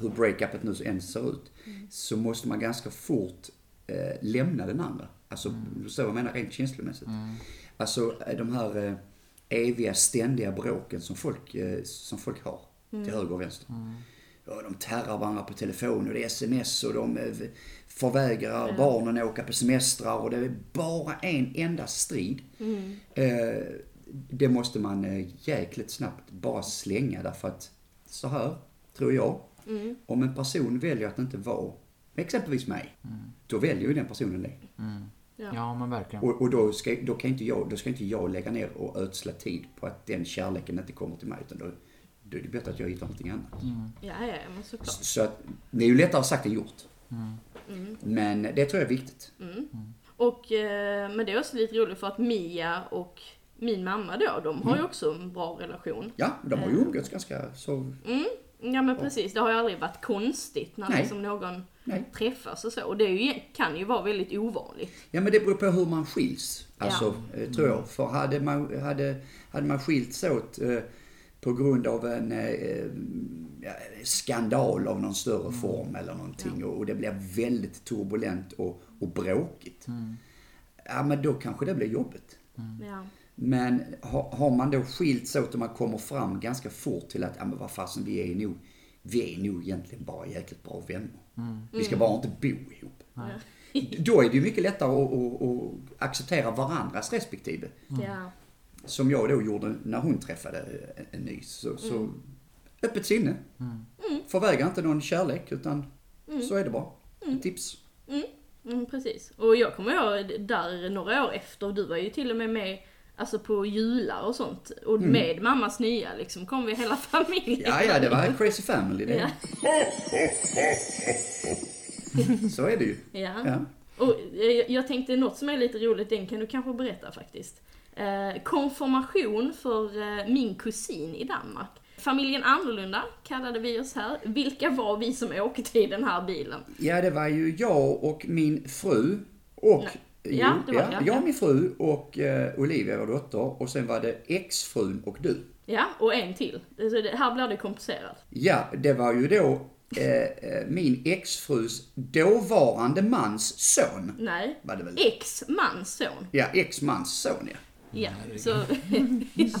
E: hur breakupet nu än ser ut, så måste man ganska fort eh, lämna den andra. Alltså, så jag menar rent känslomässigt. Alltså eh, de här eh, eviga, ständiga bråken som folk, eh, som folk har till höger och vänster. Ja, de terrar varandra på telefon och det är sms och de eh, förvägrar barnen att åka på semestrar och det är bara en enda strid. Eh, det måste man eh, jäkligt snabbt bara slänga därför att så här, tror jag, om en person väljer att inte vara exempelvis mig, då väljer ju den personen det.
B: Ja.
A: Ja, men verkligen.
E: Och, och då, ska, då, kan inte jag, då ska inte jag lägga ner och ödsla tid på att den kärleken inte kommer till mig. Utan då, då är det bättre att jag hittar någonting annat.
B: Ja, ja, men såklart.
E: Så att, det är ju lättare sagt än gjort. Men det tror jag är viktigt.
B: Och, eh, men det är också lite roligt för att Mia och min mamma då, de har ju också en bra relation.
E: Ja, de har ju umgåtts ganska så...
B: Mm, ja men precis, det har ju aldrig varit konstigt när
E: Nej.
B: liksom någon
E: Nej.
B: träffas och så. Och det är ju, kan ju vara väldigt ovanligt.
E: Ja men det beror på hur man skiljs. Alltså,
B: Ja.
E: eh, tror jag. För hade man, hade, hade man skilts åt eh, på grund av en eh, ja, skandal av någon större form eller någonting och, och det blir väldigt turbulent och, och bråkigt. Ja men då kanske det blir jobbigt.
B: Ja.
E: Men har, man då skilts åt och man kommer fram ganska fort till att, ja men vad fasen vi är nog, vi är nog egentligen bara jäkligt bra vänner. Vi ska bara inte bo ihop. Då är det ju mycket lättare att, att, att acceptera varandras respektive.
B: ja.
E: Som jag då gjorde när hon träffade en, ny. Så, så öppet sinne. Förvägra inte någon kärlek utan så är det bara. Ett tips.
B: Mm, precis. Och jag kommer ihåg där några år efter, du var ju till och med med Alltså på jular och sånt. Och med mammas nya liksom kom vi hela [LAUGHS] familjen.
E: Ja, ja, det var en crazy family det.
B: Ja. [LAUGHS]
E: Så är det ju.
B: Ja.
E: Ja.
B: Och jag, jag tänkte något som är lite roligt, den kan du kanske berätta faktiskt. Eh, konfirmation för eh, min kusin i Danmark. Familjen Annorlunda kallade vi oss här. Vilka var vi som åkte i den här bilen?
E: Ja, det var ju jag och min fru och...
B: Nej.
E: Jo,
B: Ja, det var
E: ja,
B: jag,
E: min fru och eh, Olivia, vår dotter. Och sen var det exfrun och du.
B: Ja, och en till. Så det, här blir det komplicerat.
E: Ja, det var ju då eh, eh, min exfrus dåvarande mans son.
B: Nej,
E: Var det väl?
B: ex-mans son.
E: Ja, ex-mans son ja.
B: Ja, så...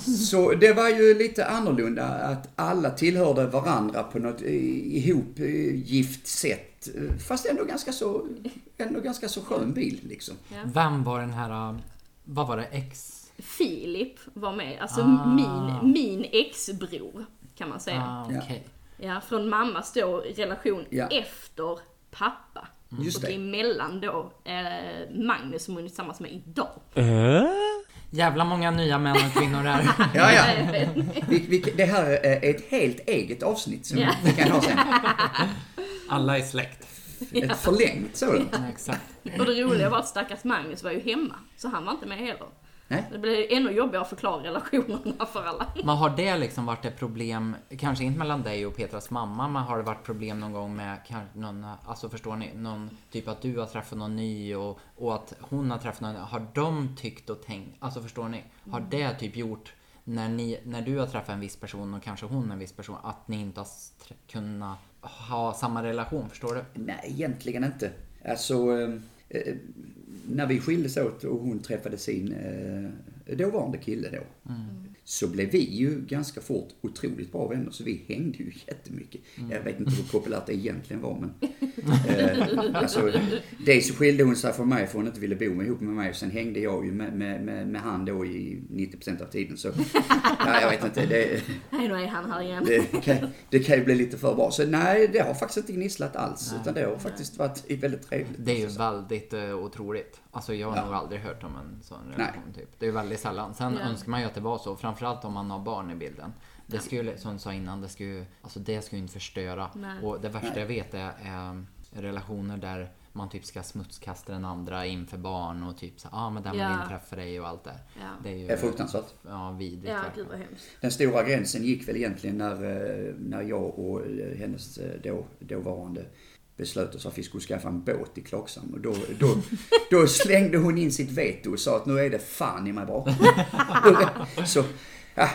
B: [LAUGHS]
E: Så det var ju lite annorlunda att alla tillhörde varandra på något eh, ihop eh, sätt. Eh, Fast ändå ganska så, ändå ganska så skön bil liksom.
A: Vem var den här, äh, vad var det, ex?
B: Filip var med, alltså
A: Ah.
B: min, min ex-bror kan man säga.
A: Ah, okej.
B: Ja, från mammas då relation
E: Ja.
B: efter pappa.
E: Just
B: och
E: det.
B: emellan då eh, Magnus som hon är tillsammans med idag.
A: Jävla många nya män och kvinnor där. [LAUGHS]
E: Ja, ja. Vi, vi, det här är ett helt eget avsnitt som
B: Ja.
E: vi kan ha sen. [LAUGHS]
A: Alla är släkt. [LAUGHS]
E: Ett förlängt sådant.
A: Ja, Exakt.
B: Och det roliga var att stackars Magnus var ju hemma, så han var inte med heller.
E: Nej.
B: Det blev ännu jobbigare att förklara relationerna för alla.
A: Men har det liksom varit ett problem, kanske inte mellan dig och Petras mamma, men har det varit problem någon gång med kanske någon, alltså förstår ni, någon typ att du har träffat någon ny och, och att hon har träffat någon, har de tyckt och tänkt, alltså förstår ni, har det typ gjort när, ni, när du har träffat en viss person och kanske hon en viss person, att ni inte har kunnat ha samma relation, förstår du?
E: Nej, egentligen inte. Alltså, eh, eh, när vi skildes åt och hon träffade sin eh, dåvarande kille då. Så blev vi ju ganska fort otroligt bra vänner, så vi hängde ju jättemycket. Jag vet inte hur populärt det egentligen var, men... [LAUGHS] Eh, alltså, dels så skilde hon sig från mig för hon inte ville bo med, ihop med mig, och sen hängde jag ju med, med, med, med han då i 90% av tiden, så... [LAUGHS] Ja, jag vet inte, det...
B: Nej, nu är han här igen.
E: Det kan, det kan ju bli lite för bra. Så nej, det har faktiskt inte gnisslat alls. Utan det har faktiskt varit väldigt trevligt.
A: Det är ju väldigt uh, otroligt. Alltså jag har
E: Ja.
A: nog aldrig hört om en sån
E: Nej.
A: relation typ. Det är väldigt sällan. Sen
B: Ja.
A: önskar man ju att det var så. Framförallt om man har barn i bilden. Det skulle, som du sa innan, det skulle, alltså det skulle inte förstöra.
B: Nej.
A: Och det värsta
E: Nej.
A: jag vet är, är relationer där man typ ska smutskasta den andra inför barn och typ så ja ah, men den vill
B: Ja.
A: inte träffa dig och allt det.
B: Ja.
A: Det är ju
E: Det är fruktansvärt.
A: Ja, vidrigt
B: Ja, gud vad hemskt.
E: Den stora gränsen gick väl egentligen när, eh, när jag och eh, hennes eh, då, dåvarande beslöt oss att vi skulle skaffa en båt i Klocksam. Och då, då, då slängde hon in sitt veto och sa att nu är det fan i mig bra. [LAUGHS] Så, ja.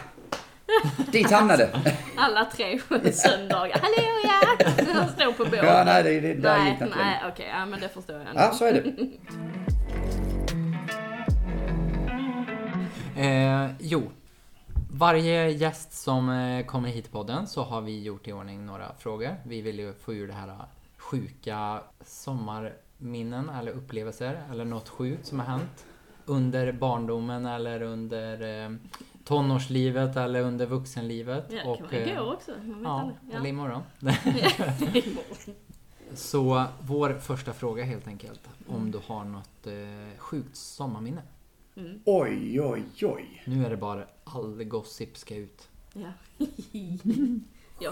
E: Dit hamnade.
B: Alla tre söndagar. Halleluja! Han står på båten.
E: Ja, nej, det, det, där
B: nej,
E: gick
B: nej, okej, ja men det förstår jag ändå.
E: Ja, så är det. [LAUGHS]
A: Eh, jo. Varje gäst som eh, kommer hit i podden så har vi gjort i ordning några frågor. Vi vill ju få ur det här sjuka sommarminnen eller upplevelser eller något sjukt som har hänt under barndomen eller under eh, tonårslivet eller under vuxenlivet.
B: Ja, det kan
A: Och,
B: vara
A: eh,
B: också. Man vet
A: Ja,
B: aldrig. Ja.
A: eller imorgon. [LAUGHS] [LAUGHS] Så vår första fråga helt enkelt. Om du har något eh, sjukt sommarminne.
E: Oj, oj, oj.
A: Nu är det bara all gossip ska ut.
B: Ja. [LAUGHS]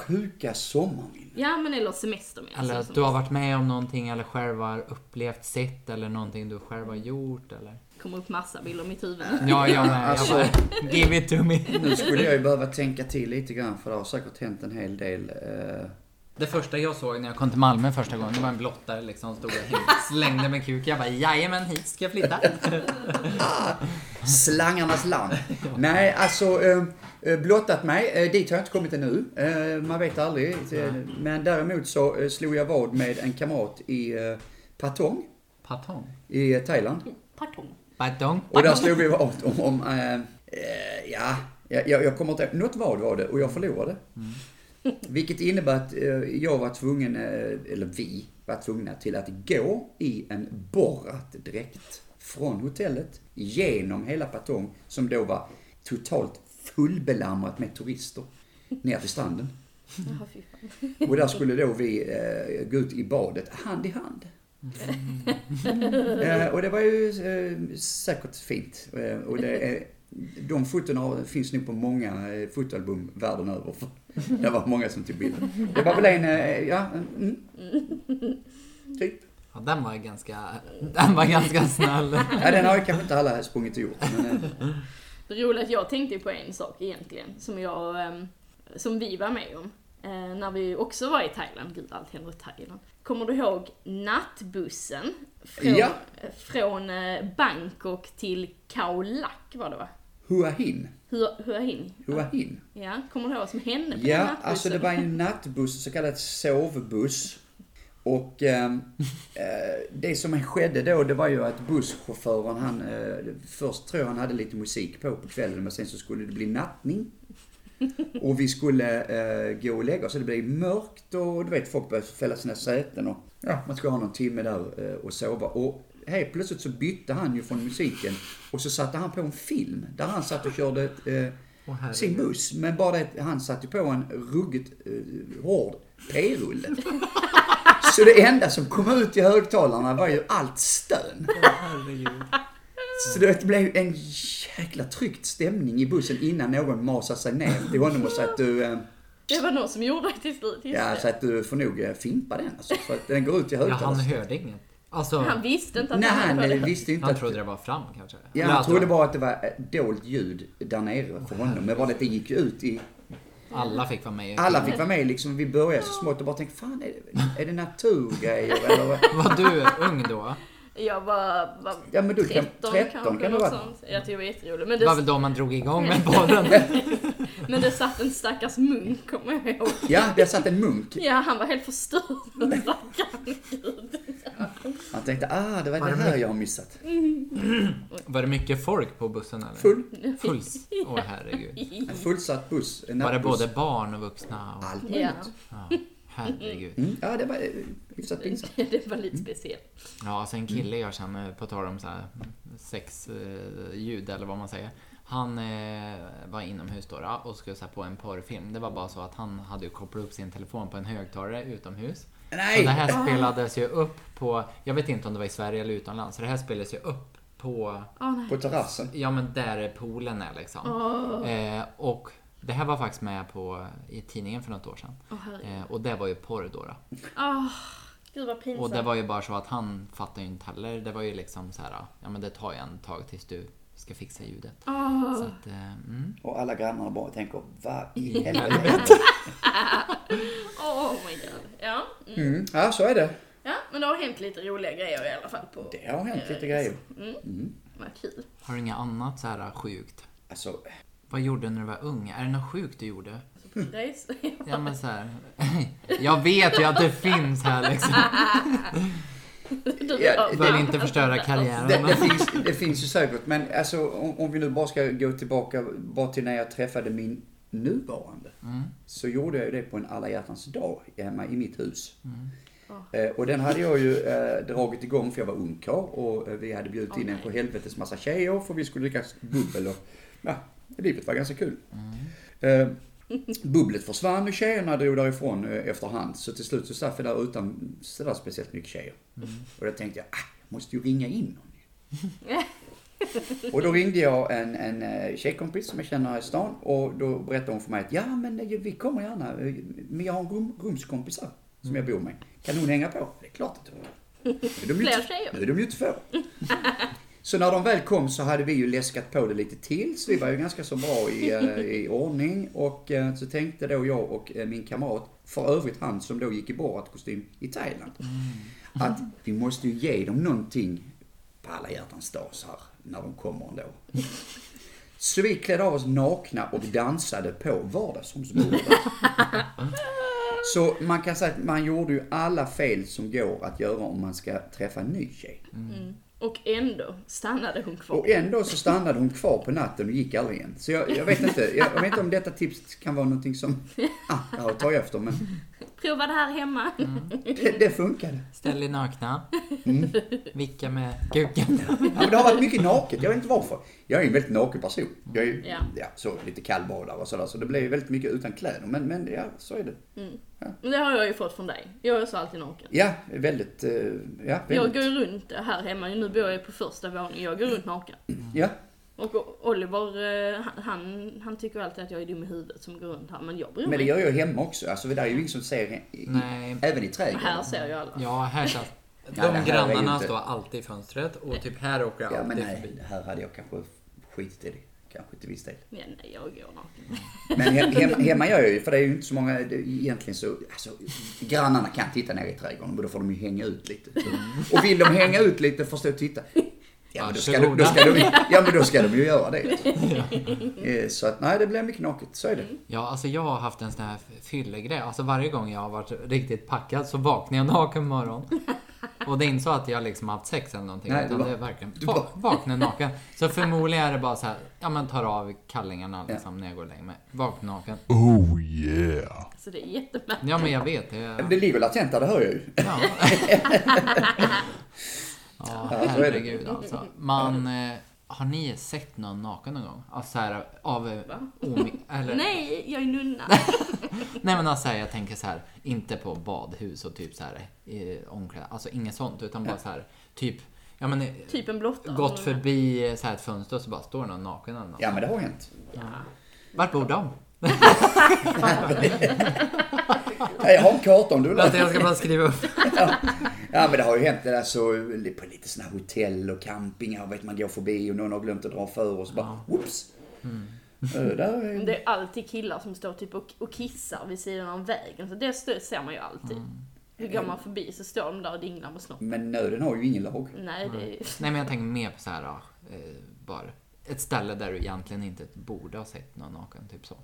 E: Sjuka sommarminnen.
B: ja, men eller semester med.
A: Eller att du har varit med om någonting eller själv har upplevt, sett eller någonting du själv har gjort eller?
B: kommer upp massa bilder i mitt huvud.
A: Ja, jag med.
E: Alltså-
A: Jag bara, give it to me.
E: Nu skulle jag ju behöva tänka till lite grann för det har säkert hänt en hel del. eh,
A: Det första jag såg när jag kom till Malmö första gången, det var en blottare liksom, stod och slängde med kuk. Jag bara, jajamän, hit ska jag flytta.
E: Slangarnas land. Nej, alltså eh, blottat mig. Eh, dit har jag inte kommit ännu. Eh, man vet aldrig. Eh, Men däremot så eh, slog jag vad med en kamrat i eh, Patong
A: Patong.
E: i eh, Thailand.
B: Pardon.
A: Patong.
E: Och där slog vi vad om, om eh, eh, ja, jag, jag kommer inte. Något vad var det och jag förlorade. [LAUGHS] Vilket innebär att eh, jag var tvungen, eh, eller vi var tvungna till att gå i en borrat dräkt från hotellet genom hela Patong som då var totalt fullbelamrat med turister ner till stranden. Och där skulle då vi eh, gå ut i badet hand i hand. eh, och det var ju eh, säkert fint. Eh, och det är, de fotona finns nog på många eh, fotoalbum världen över. För det var många som tog bilder. Det var väl en, eh, ja, mm, typ.
A: Ja, den var ganska, den var ganska snäll.
E: Ja, den har ju kanske inte alla sprungit och gjort. Men,
B: att jag tänkte på en sak egentligen, som jag, ehm, som vi var med om. eh, När vi också var i Thailand, gud allt händer i Thailand. Kommer du ihåg nattbussen? Från,
E: Ja.
B: från eh, Bangkok till Khao Lak var det va?
E: Hua Hin.
B: Hua Hua Hin.
E: Hua Hin.
B: Ja, kommer du ihåg vad som hände på den
E: Ja,
B: nattbussen?
E: alltså det var en nattbuss, så kallad sovbuss. Och ehm, [LAUGHS] eh, det som skedde då, det var ju att busschauffören, han, eh, först tror jag han hade lite musik på på kvällen, men sen så skulle det bli nattning. [LAUGHS] Och vi skulle eh, gå och lägga oss, det blev mörkt och du vet, folk började fälla sina säten och ja, man skulle ha någon timme där eh, och sova. Och helt plötsligt så bytte han ju från musiken och så satte han på en film där han satt och körde eh,
A: herregud.
E: sin buss. Men bara det, han satte på en ruggigt uh, hård p-rulle. [LAUGHS] Så det enda som kom ut i högtalarna var ju allt stön. Så det blev en jäkla tryckt stämning i bussen innan någon masade sig ner till honom och sa att du, eh,
B: Det var någon som gjorde det till slut.
E: ja, så att du får nog eh, fimpa den alltså, för att den går ut i
A: Ja, han
E: högtalarna.
A: hörde inget. Alltså,
B: Han visste inte att
E: Nej,
B: han hade
E: eh,
B: det.
E: visste inte
A: han
E: att...
A: trodde det var fram kanske.
E: Ja, han trodde bara att det var dolt ljud där nere för honom. Men bara det att det gick ut i...
A: Alla fick vara med.
E: Alla fick vara med liksom. Vi började så smått och bara tänkte, fan är det, är det naturgrejer eller? vad? [LAUGHS]
A: Var du ung då?
B: Jag var, var
E: Ja, men du kan-
B: 13,
E: 13
B: kanske,
E: kan
B: något
E: vara.
B: sånt. Jag tyckte det var jätteroligt. Men
A: Det var
B: det,
A: väl då man drog igång med podden. [LAUGHS] [LAUGHS]
B: men det satt en stackars munk, kommer jag ihåg.
E: Ja, där satt en munk.
B: Ja, han var helt förstörd. Stackarn. Gud.
E: Han tänkte, ah, det var det här jag har missat.
A: Var det mycket folk på bussen eller?
E: Full.
A: Full. Åh herregud.
E: En fullsatt buss. En
A: Var det
E: nattbuss.
A: både barn och vuxna? Och...
E: Allt
B: Ja,
E: möjligt.
A: Ja, herregud.
E: Mm, ja, det var eh, hyfsat pinsamt. [LAUGHS]
B: det var lite speciellt.
A: Ja, alltså en kille jag känner, på tal om så här sexljud eller vad man säger. Han eh, var inomhus då, då och skulle se på en porrfilm. Det var bara så att han hade kopplat upp sin telefon på en högtalare utomhus. Så det
E: Nej!
A: här spelades ju upp på, jag vet inte om det var i Sverige eller utomlands, så det här spelades ju upp på,
B: nej.
E: På terrassen.
A: ja men där poolen är liksom. Eh, och det här var faktiskt med på, i tidningen för något år sedan.
B: Herregud.
A: Eh, och det var ju porr då. då.
B: Gud vad pinsamt.
A: Och det var ju bara så att han fattade ju inte heller. Det var ju liksom så här, ja men det tar ju en tag tills du ska fixa ljudet.
B: Åh.
A: Så att, eh, mm.
E: Och alla grannarna bara tänker, vad i helvete? [LAUGHS]
B: Oh my god. Ja. Mm.
E: Mm, ja, så är det.
B: ja, men det har hänt lite roliga grejer i alla fall på
E: Det har hänt lite grejer.
B: Mm. Vad kul.
A: Har du inget annat så här sjukt?
E: Alltså,
A: Vad gjorde du när du var ung? Är det något sjukt du gjorde? Ja men så här. [LAUGHS] Jag vet ju att det finns här liksom. [LAUGHS]
E: Ja,
A: Vill inte förstöra karriären.
E: det, det, finns, det finns ju säkert, men alltså om, om vi nu bara ska gå tillbaka bara till när jag träffade min nuvarande. Så gjorde jag ju det på en alla hjärtans dag hemma i mitt hus. Eh, och den hade jag ju eh, dragit igång för jag var ungkarl och eh, vi hade bjudit in en på helvetes massa tjejer för vi skulle dricka bubbel och ja, livet var ganska kul. Eh, bubblet försvann och tjejerna drog därifrån eh, efterhand. Så till slut så satt vi där utan sådär speciellt mycket tjejer. Och då tänkte jag, ah, jag måste ju ringa in någon. [LAUGHS] Och då ringde jag en, en eh, tjejkompis som jag känner här i stan och då berättade hon för mig att ja men eh, vi kommer gärna, men jag har en rum, rumskompisar som jag bor med. Kan hon hänga på? Det är klart att hon Nu är de ju
B: Fler tjejer?
E: Nu är de ju två. [LAUGHS] Så när de väl kom så hade vi ju läskat på det lite till, så vi var ju ganska så bra i, eh, i ordning. Och eh, så tänkte då jag och eh, min kamrat, för övrigt han som då gick i Borat-kostym i Thailand, att vi måste ju ge dem någonting på alla hjärtans dag så här, när de kommer ändå. Så vi klädde av oss nakna och dansade på vardagsrumsbordet. Så man kan säga att man gjorde ju alla fel som går att göra om man ska träffa en ny tjej.
B: Och ändå stannade hon kvar.
E: Och ändå så stannade hon kvar på natten och gick aldrig igen. Så jag, jag vet inte, jag, jag vet inte om detta tips kan vara någonting som, [LAUGHS] ah, jag tar efter men
B: Prova det här hemma.
E: det, det funkade.
A: Ställ er nakna.
E: Mm.
A: Vicka med kuken.
E: Ja, men det har varit mycket naket, jag vet inte varför. Jag är en väldigt naken person. Jag är ju,
B: Ja.
E: ja. så lite kallbadare och sådär, så det blir väldigt mycket utan kläder. Men, men ja, så är det.
B: Men det har jag ju fått från dig. Jag är så alltid naken.
E: Ja, väldigt, eh, ja,
B: Jag
E: väldigt.
B: går ju runt här hemma, nu bor jag på första våningen, jag går runt naken.
E: Ja,
B: Och Oliver, eh, han- han, tycker alltid att jag är dum i huvudet som går runt här, men jag bryr
E: men
B: mig
E: det gör jag hemma också. Alltså det där är ju ingen som ser, i,
A: Nej.
E: även i trädgården.
B: Här ser jag alla.
A: Ja, här.
E: Ja, här
A: De
E: ju
A: grannarna
E: inte-
A: står alltid i fönstret och typ här åker jag
E: Ja, men
A: alltid
E: nej,
A: förbi.
E: här hade jag kanske skitit i det. Kanske till viss del.
B: Ja, nej, jag går naken.
E: Men he- hemma, [LAUGHS] hemma gör jag ju, för det är ju inte så många, det, egentligen så, alltså grannarna kan titta ner i trädgården, men då får de ju hänga ut lite. [LAUGHS] Och vill de hänga ut lite får stå och titta. Ja men, då ska de, då ska de, [LAUGHS] ja men då ska de ju göra det. Eh, Så att nej, det blir mycket naket, så är det.
A: Ja, alltså jag har haft en sån här fyllegrej. Alltså varje gång jag har varit riktigt packad så vaknar jag naken på morgonen. Och det är inte så att jag liksom haft sex eller någonting.
E: Nej,
A: utan
E: du bara-
A: det är verkligen
E: du
A: va-
E: bara-
A: vaknar naken. Så förmodligen är det bara så här, ja men tar av kallingarna liksom när jag går och lägger mig. Vaknar naken.
C: Oh yeah.
B: Så det är jättemärkligt.
A: Ja men jag vet det.
E: Det ligger latent där, det hör jag ju.
A: Ja. [LAUGHS] [LAUGHS] ja,
E: så är det.
A: herregud alltså. Man, eh, har ni sett någon naken någon gång? Alltså så här, av... eh? Omi, eller,
B: Nej, jag är nunna. [LAUGHS]
A: Nej men alltså jag tänker så här, inte på badhus och typ så här i omkläd, alltså inget sånt utan bara så här, typ, ja men eh,
B: typ en blotta.
A: gått förbi eh, så här ett fönster och så bara står någon naken eller något.
E: Ja, men det har hänt.
A: Vart bor de?
E: Nej, Jag har en karta om du vill ha.
A: Jag ska bara skriva upp.
E: Ja, men det har ju hänt alltså, på lite här hotell och campingar, vet man går förbi och någon har glömt att dra för och så bara, whoops. Eh, där är...
B: Det är alltid killar som står typ och, och kissar vid sidan av vägen. Så det ser man ju alltid. Hur går man förbi så står de där och dinglar med snoppen.
E: Men nöden har ju ingen lag.
B: Nej, det är
A: Nej men jag tänker mer på så här, ja, eh, bara ett ställe där du egentligen inte borde ha sett någon naken, typ så.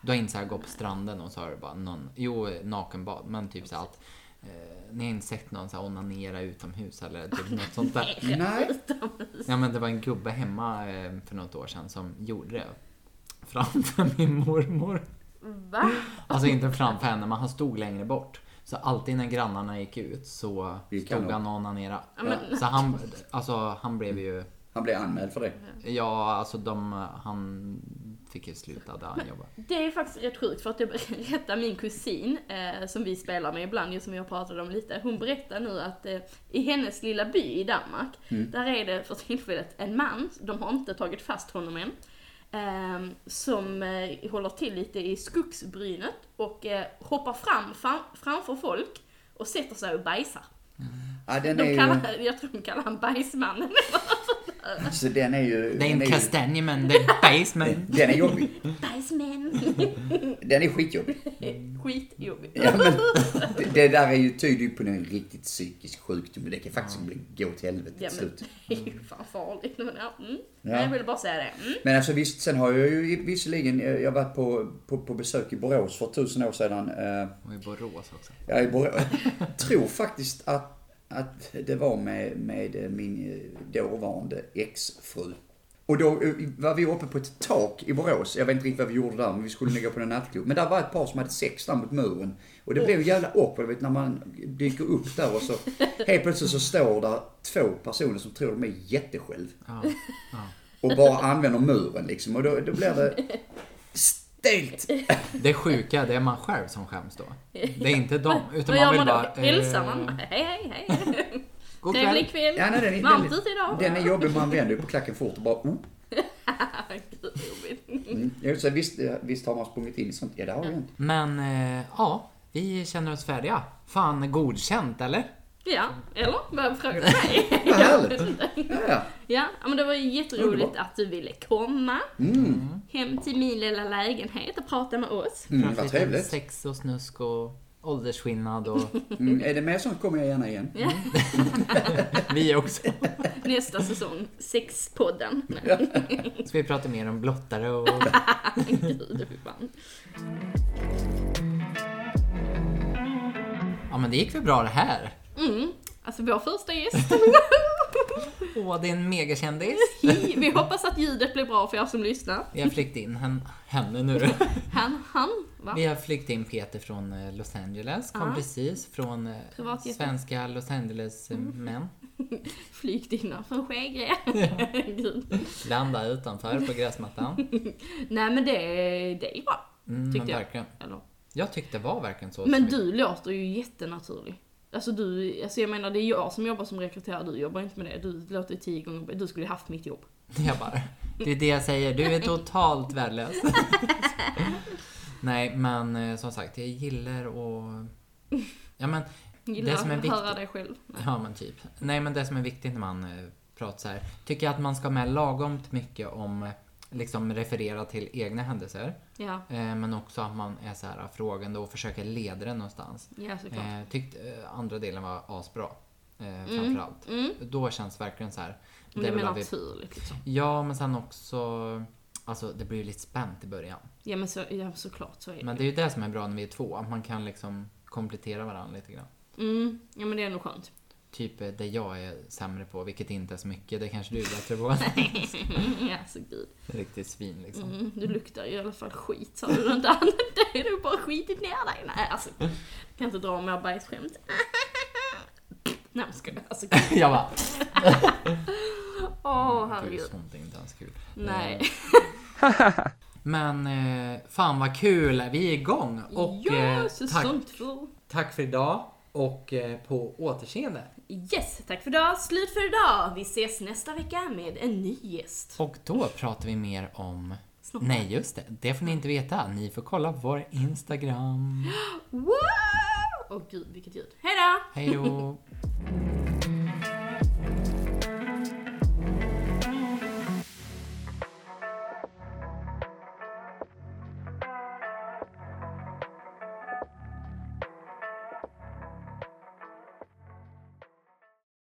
A: Du har inte så här gått på stranden och så har du bara någon, jo nakenbad, men typ så här att eh, ni har inte sett någon så här onanera utomhus eller typ något [LAUGHS] sånt där.
E: Nej.
A: Ja men det var en gubbe hemma eh, för något år sedan som gjorde det framför [LAUGHS] min mormor.
B: Va?
A: Alltså inte framför henne, men han stod längre bort. Så alltid när grannarna gick ut så
E: Gick han
A: stod han och onanerade.
B: Ja, men,
A: Så han, alltså han blev ju,
E: Han blev anmäld för det.
A: ja alltså de, han fick ju sluta där han jobbade.
B: det är faktiskt rätt sjukt för att jag [LAUGHS] berättar min kusin, eh, som vi spelar med ibland, ju som jag pratade om lite, hon berättar nu att eh, i hennes lilla by i Danmark, där är det för tillfället en man, de har inte tagit fast honom än, eh, som håller till lite i skogsbrynet och eh, hoppar fram, fram framför folk och sätter sig och bajsar.
E: Ja, den är
B: De
E: ju...
B: kallar, jag tror de kallar han bajsmannen. [LAUGHS]
E: Så den är ju...
A: Det är
E: den
A: en
E: ju-
A: kastanj men det är basement. [LAUGHS]
E: Den är jobbig.
B: Bajsmän. [LAUGHS]
E: Den är skitjobbig.
B: Skitjobbigt.
E: Ja, men det, det där är ju tydligt på en riktigt psykisk sjukdom. Det kan faktiskt bli, gå till helvete
B: Ja,
E: till slut. [LAUGHS]
B: det är ju fan farligt. Men, ja, mm.
E: Ja.
B: Jag ville bara säga det. Mm.
E: Men alltså visst, sen har jag ju visserligen, eh, jag har varit på, på, på besök i Borås för tusen år sedan. Eh,
A: Och i Borås också.
E: Jag är Borås. tror faktiskt att, att det var med, med min eh, dåvarande exfru. Och då eh, var vi uppe på ett tak i Borås. Jag vet inte riktigt vad vi gjorde där, men vi skulle ligga på en nattklubb. Men där var ett par som hade sex där mot muren. Och det blev jävla awkward, vet, när man dyker upp där och så helt plötsligt så står där två personer som tror de är jättesjälv.
A: Ja, ja.
E: Och bara använder muren liksom. Och då, då blir det stelt. [LAUGHS]
A: Det sjuka, det är man själv som skäms då. Det är inte dem. Utan man vill
B: man
A: bara...
B: Hälsar
A: eh,
B: man? Hej, hej, hej. [LAUGHS]
A: God
B: Trevlig
A: kväll.
E: Ja, nej, den är, den,
B: idag.
E: den är jobbig, man vänder på klacken fort och bara oh. [LAUGHS] Mm. Jag så visst, visst har man sprungit in i sånt? Ja, det har jag inte.
A: Men eh, ja, vi känner oss färdiga. Fan, godkänt eller?
B: Ja, eller? Vad frågar mig?
E: Vad härligt. Ja, ja.
B: Ja, men det var ju jätteroligt att du ville komma
E: Mm.
B: hem till min lilla lägenhet och prata med oss.
E: Mm, vad trevligt.
A: Sex och snusk och åldersskillnad och
E: Mm. Är det mer sånt kommer jag gärna igen.
B: Ja, [LAUGHS]
A: vi också.
B: nästa säsong, Sexpodden.
A: Ska vi prata mer om blottare och... [LAUGHS]
B: Gud, fy fan.
A: Ja men det gick väl bra det här.
B: Mm. Alltså vår första gäst. [LAUGHS] [LAUGHS]
A: Åh, det är en megakändis.
B: Vi hoppas att ljudet blir bra för er som lyssnar.
A: Vi har flykt in hen, henne nu. [LAUGHS]
B: Han, han, va?
A: Vi har flykt in Peter från eh, Los Angeles. Kom
B: Ja.
A: precis från eh,
B: Privatjeten.
A: svenska Los Angeles eh, män.
B: Flygt innanför skägge. Gud.
A: Landa utanför på gräsmattan.
B: Nej men det, det är bra.
A: Mm,
B: Tyckte jag.
A: verkligen.
B: Eller?
A: Jag tyckte det var verkligen så.
B: Men du låter ju jättenaturlig. Alltså du, alltså jag menar det är jag som jobbar som rekryterare, du jobbar inte med det. Du låter tio gånger Du skulle haft mitt jobb. [LAUGHS]
A: Jag bara, det är det jag säger, du är totalt värdelös. [LAUGHS] Nej, men eh, som sagt, jag gillar och... Ja men, [LAUGHS]
B: Gillar
A: Det som är
B: att höra
A: viktigt-
B: dig själv. Nej.
A: ja men typ. Nej men det som är viktigt när man eh, pratar så här, tycker jag att man ska med lagomt mycket om, eh, liksom referera till egna händelser.
B: Ja,
A: Eh, men också att man är så här frågande och försöker leda den någonstans.
B: ja såklart.
A: Eh, tyckte eh, andra delen var asbra. Eh, framförallt.
B: Mm.
A: Då känns verkligen så här.
B: Det är mer
A: väl
B: naturligt liksom.
A: Ja, men sen också... Alltså det blir ju lite spänt i början.
B: Ja men så, ja, såklart så är det.
A: Men det är ju det som är bra när vi är två, att man kan liksom komplettera varandra lite grann.
B: Mm, ja men det är nog skönt.
A: Typ det jag är sämre på, vilket inte är så mycket, det kanske du är bättre på. [LAUGHS]
B: ja så gud.
A: Riktigt svin liksom.
B: Mm, du luktar ju i alla fall skit sa du annat. [LAUGHS] Det är du bara skitit ner dig. Nej alltså. Jag kan inte dra mer bajsskämt. Nej men skojar. Alltså, [LAUGHS]
A: Jag bara,
B: Åh,
A: Gud,
B: herregud.
A: sånt är inte ens kul.
B: Nej.
A: Eh, Men eh, fan vad kul, vi är igång. Och
B: ja,
A: eh, tack, tack för idag och på återseende.
B: Yes, tack för idag. Slut för idag. Vi ses nästa vecka med en ny gäst.
A: Och då pratar vi mer om...
B: Snoppar.
A: Nej, just det. Det får ni inte veta. Ni får kolla på vår Instagram. [GASPS]
B: Wow! Åh gud, vilket ljud. Hejdå!
A: Hej då! [LAUGHS]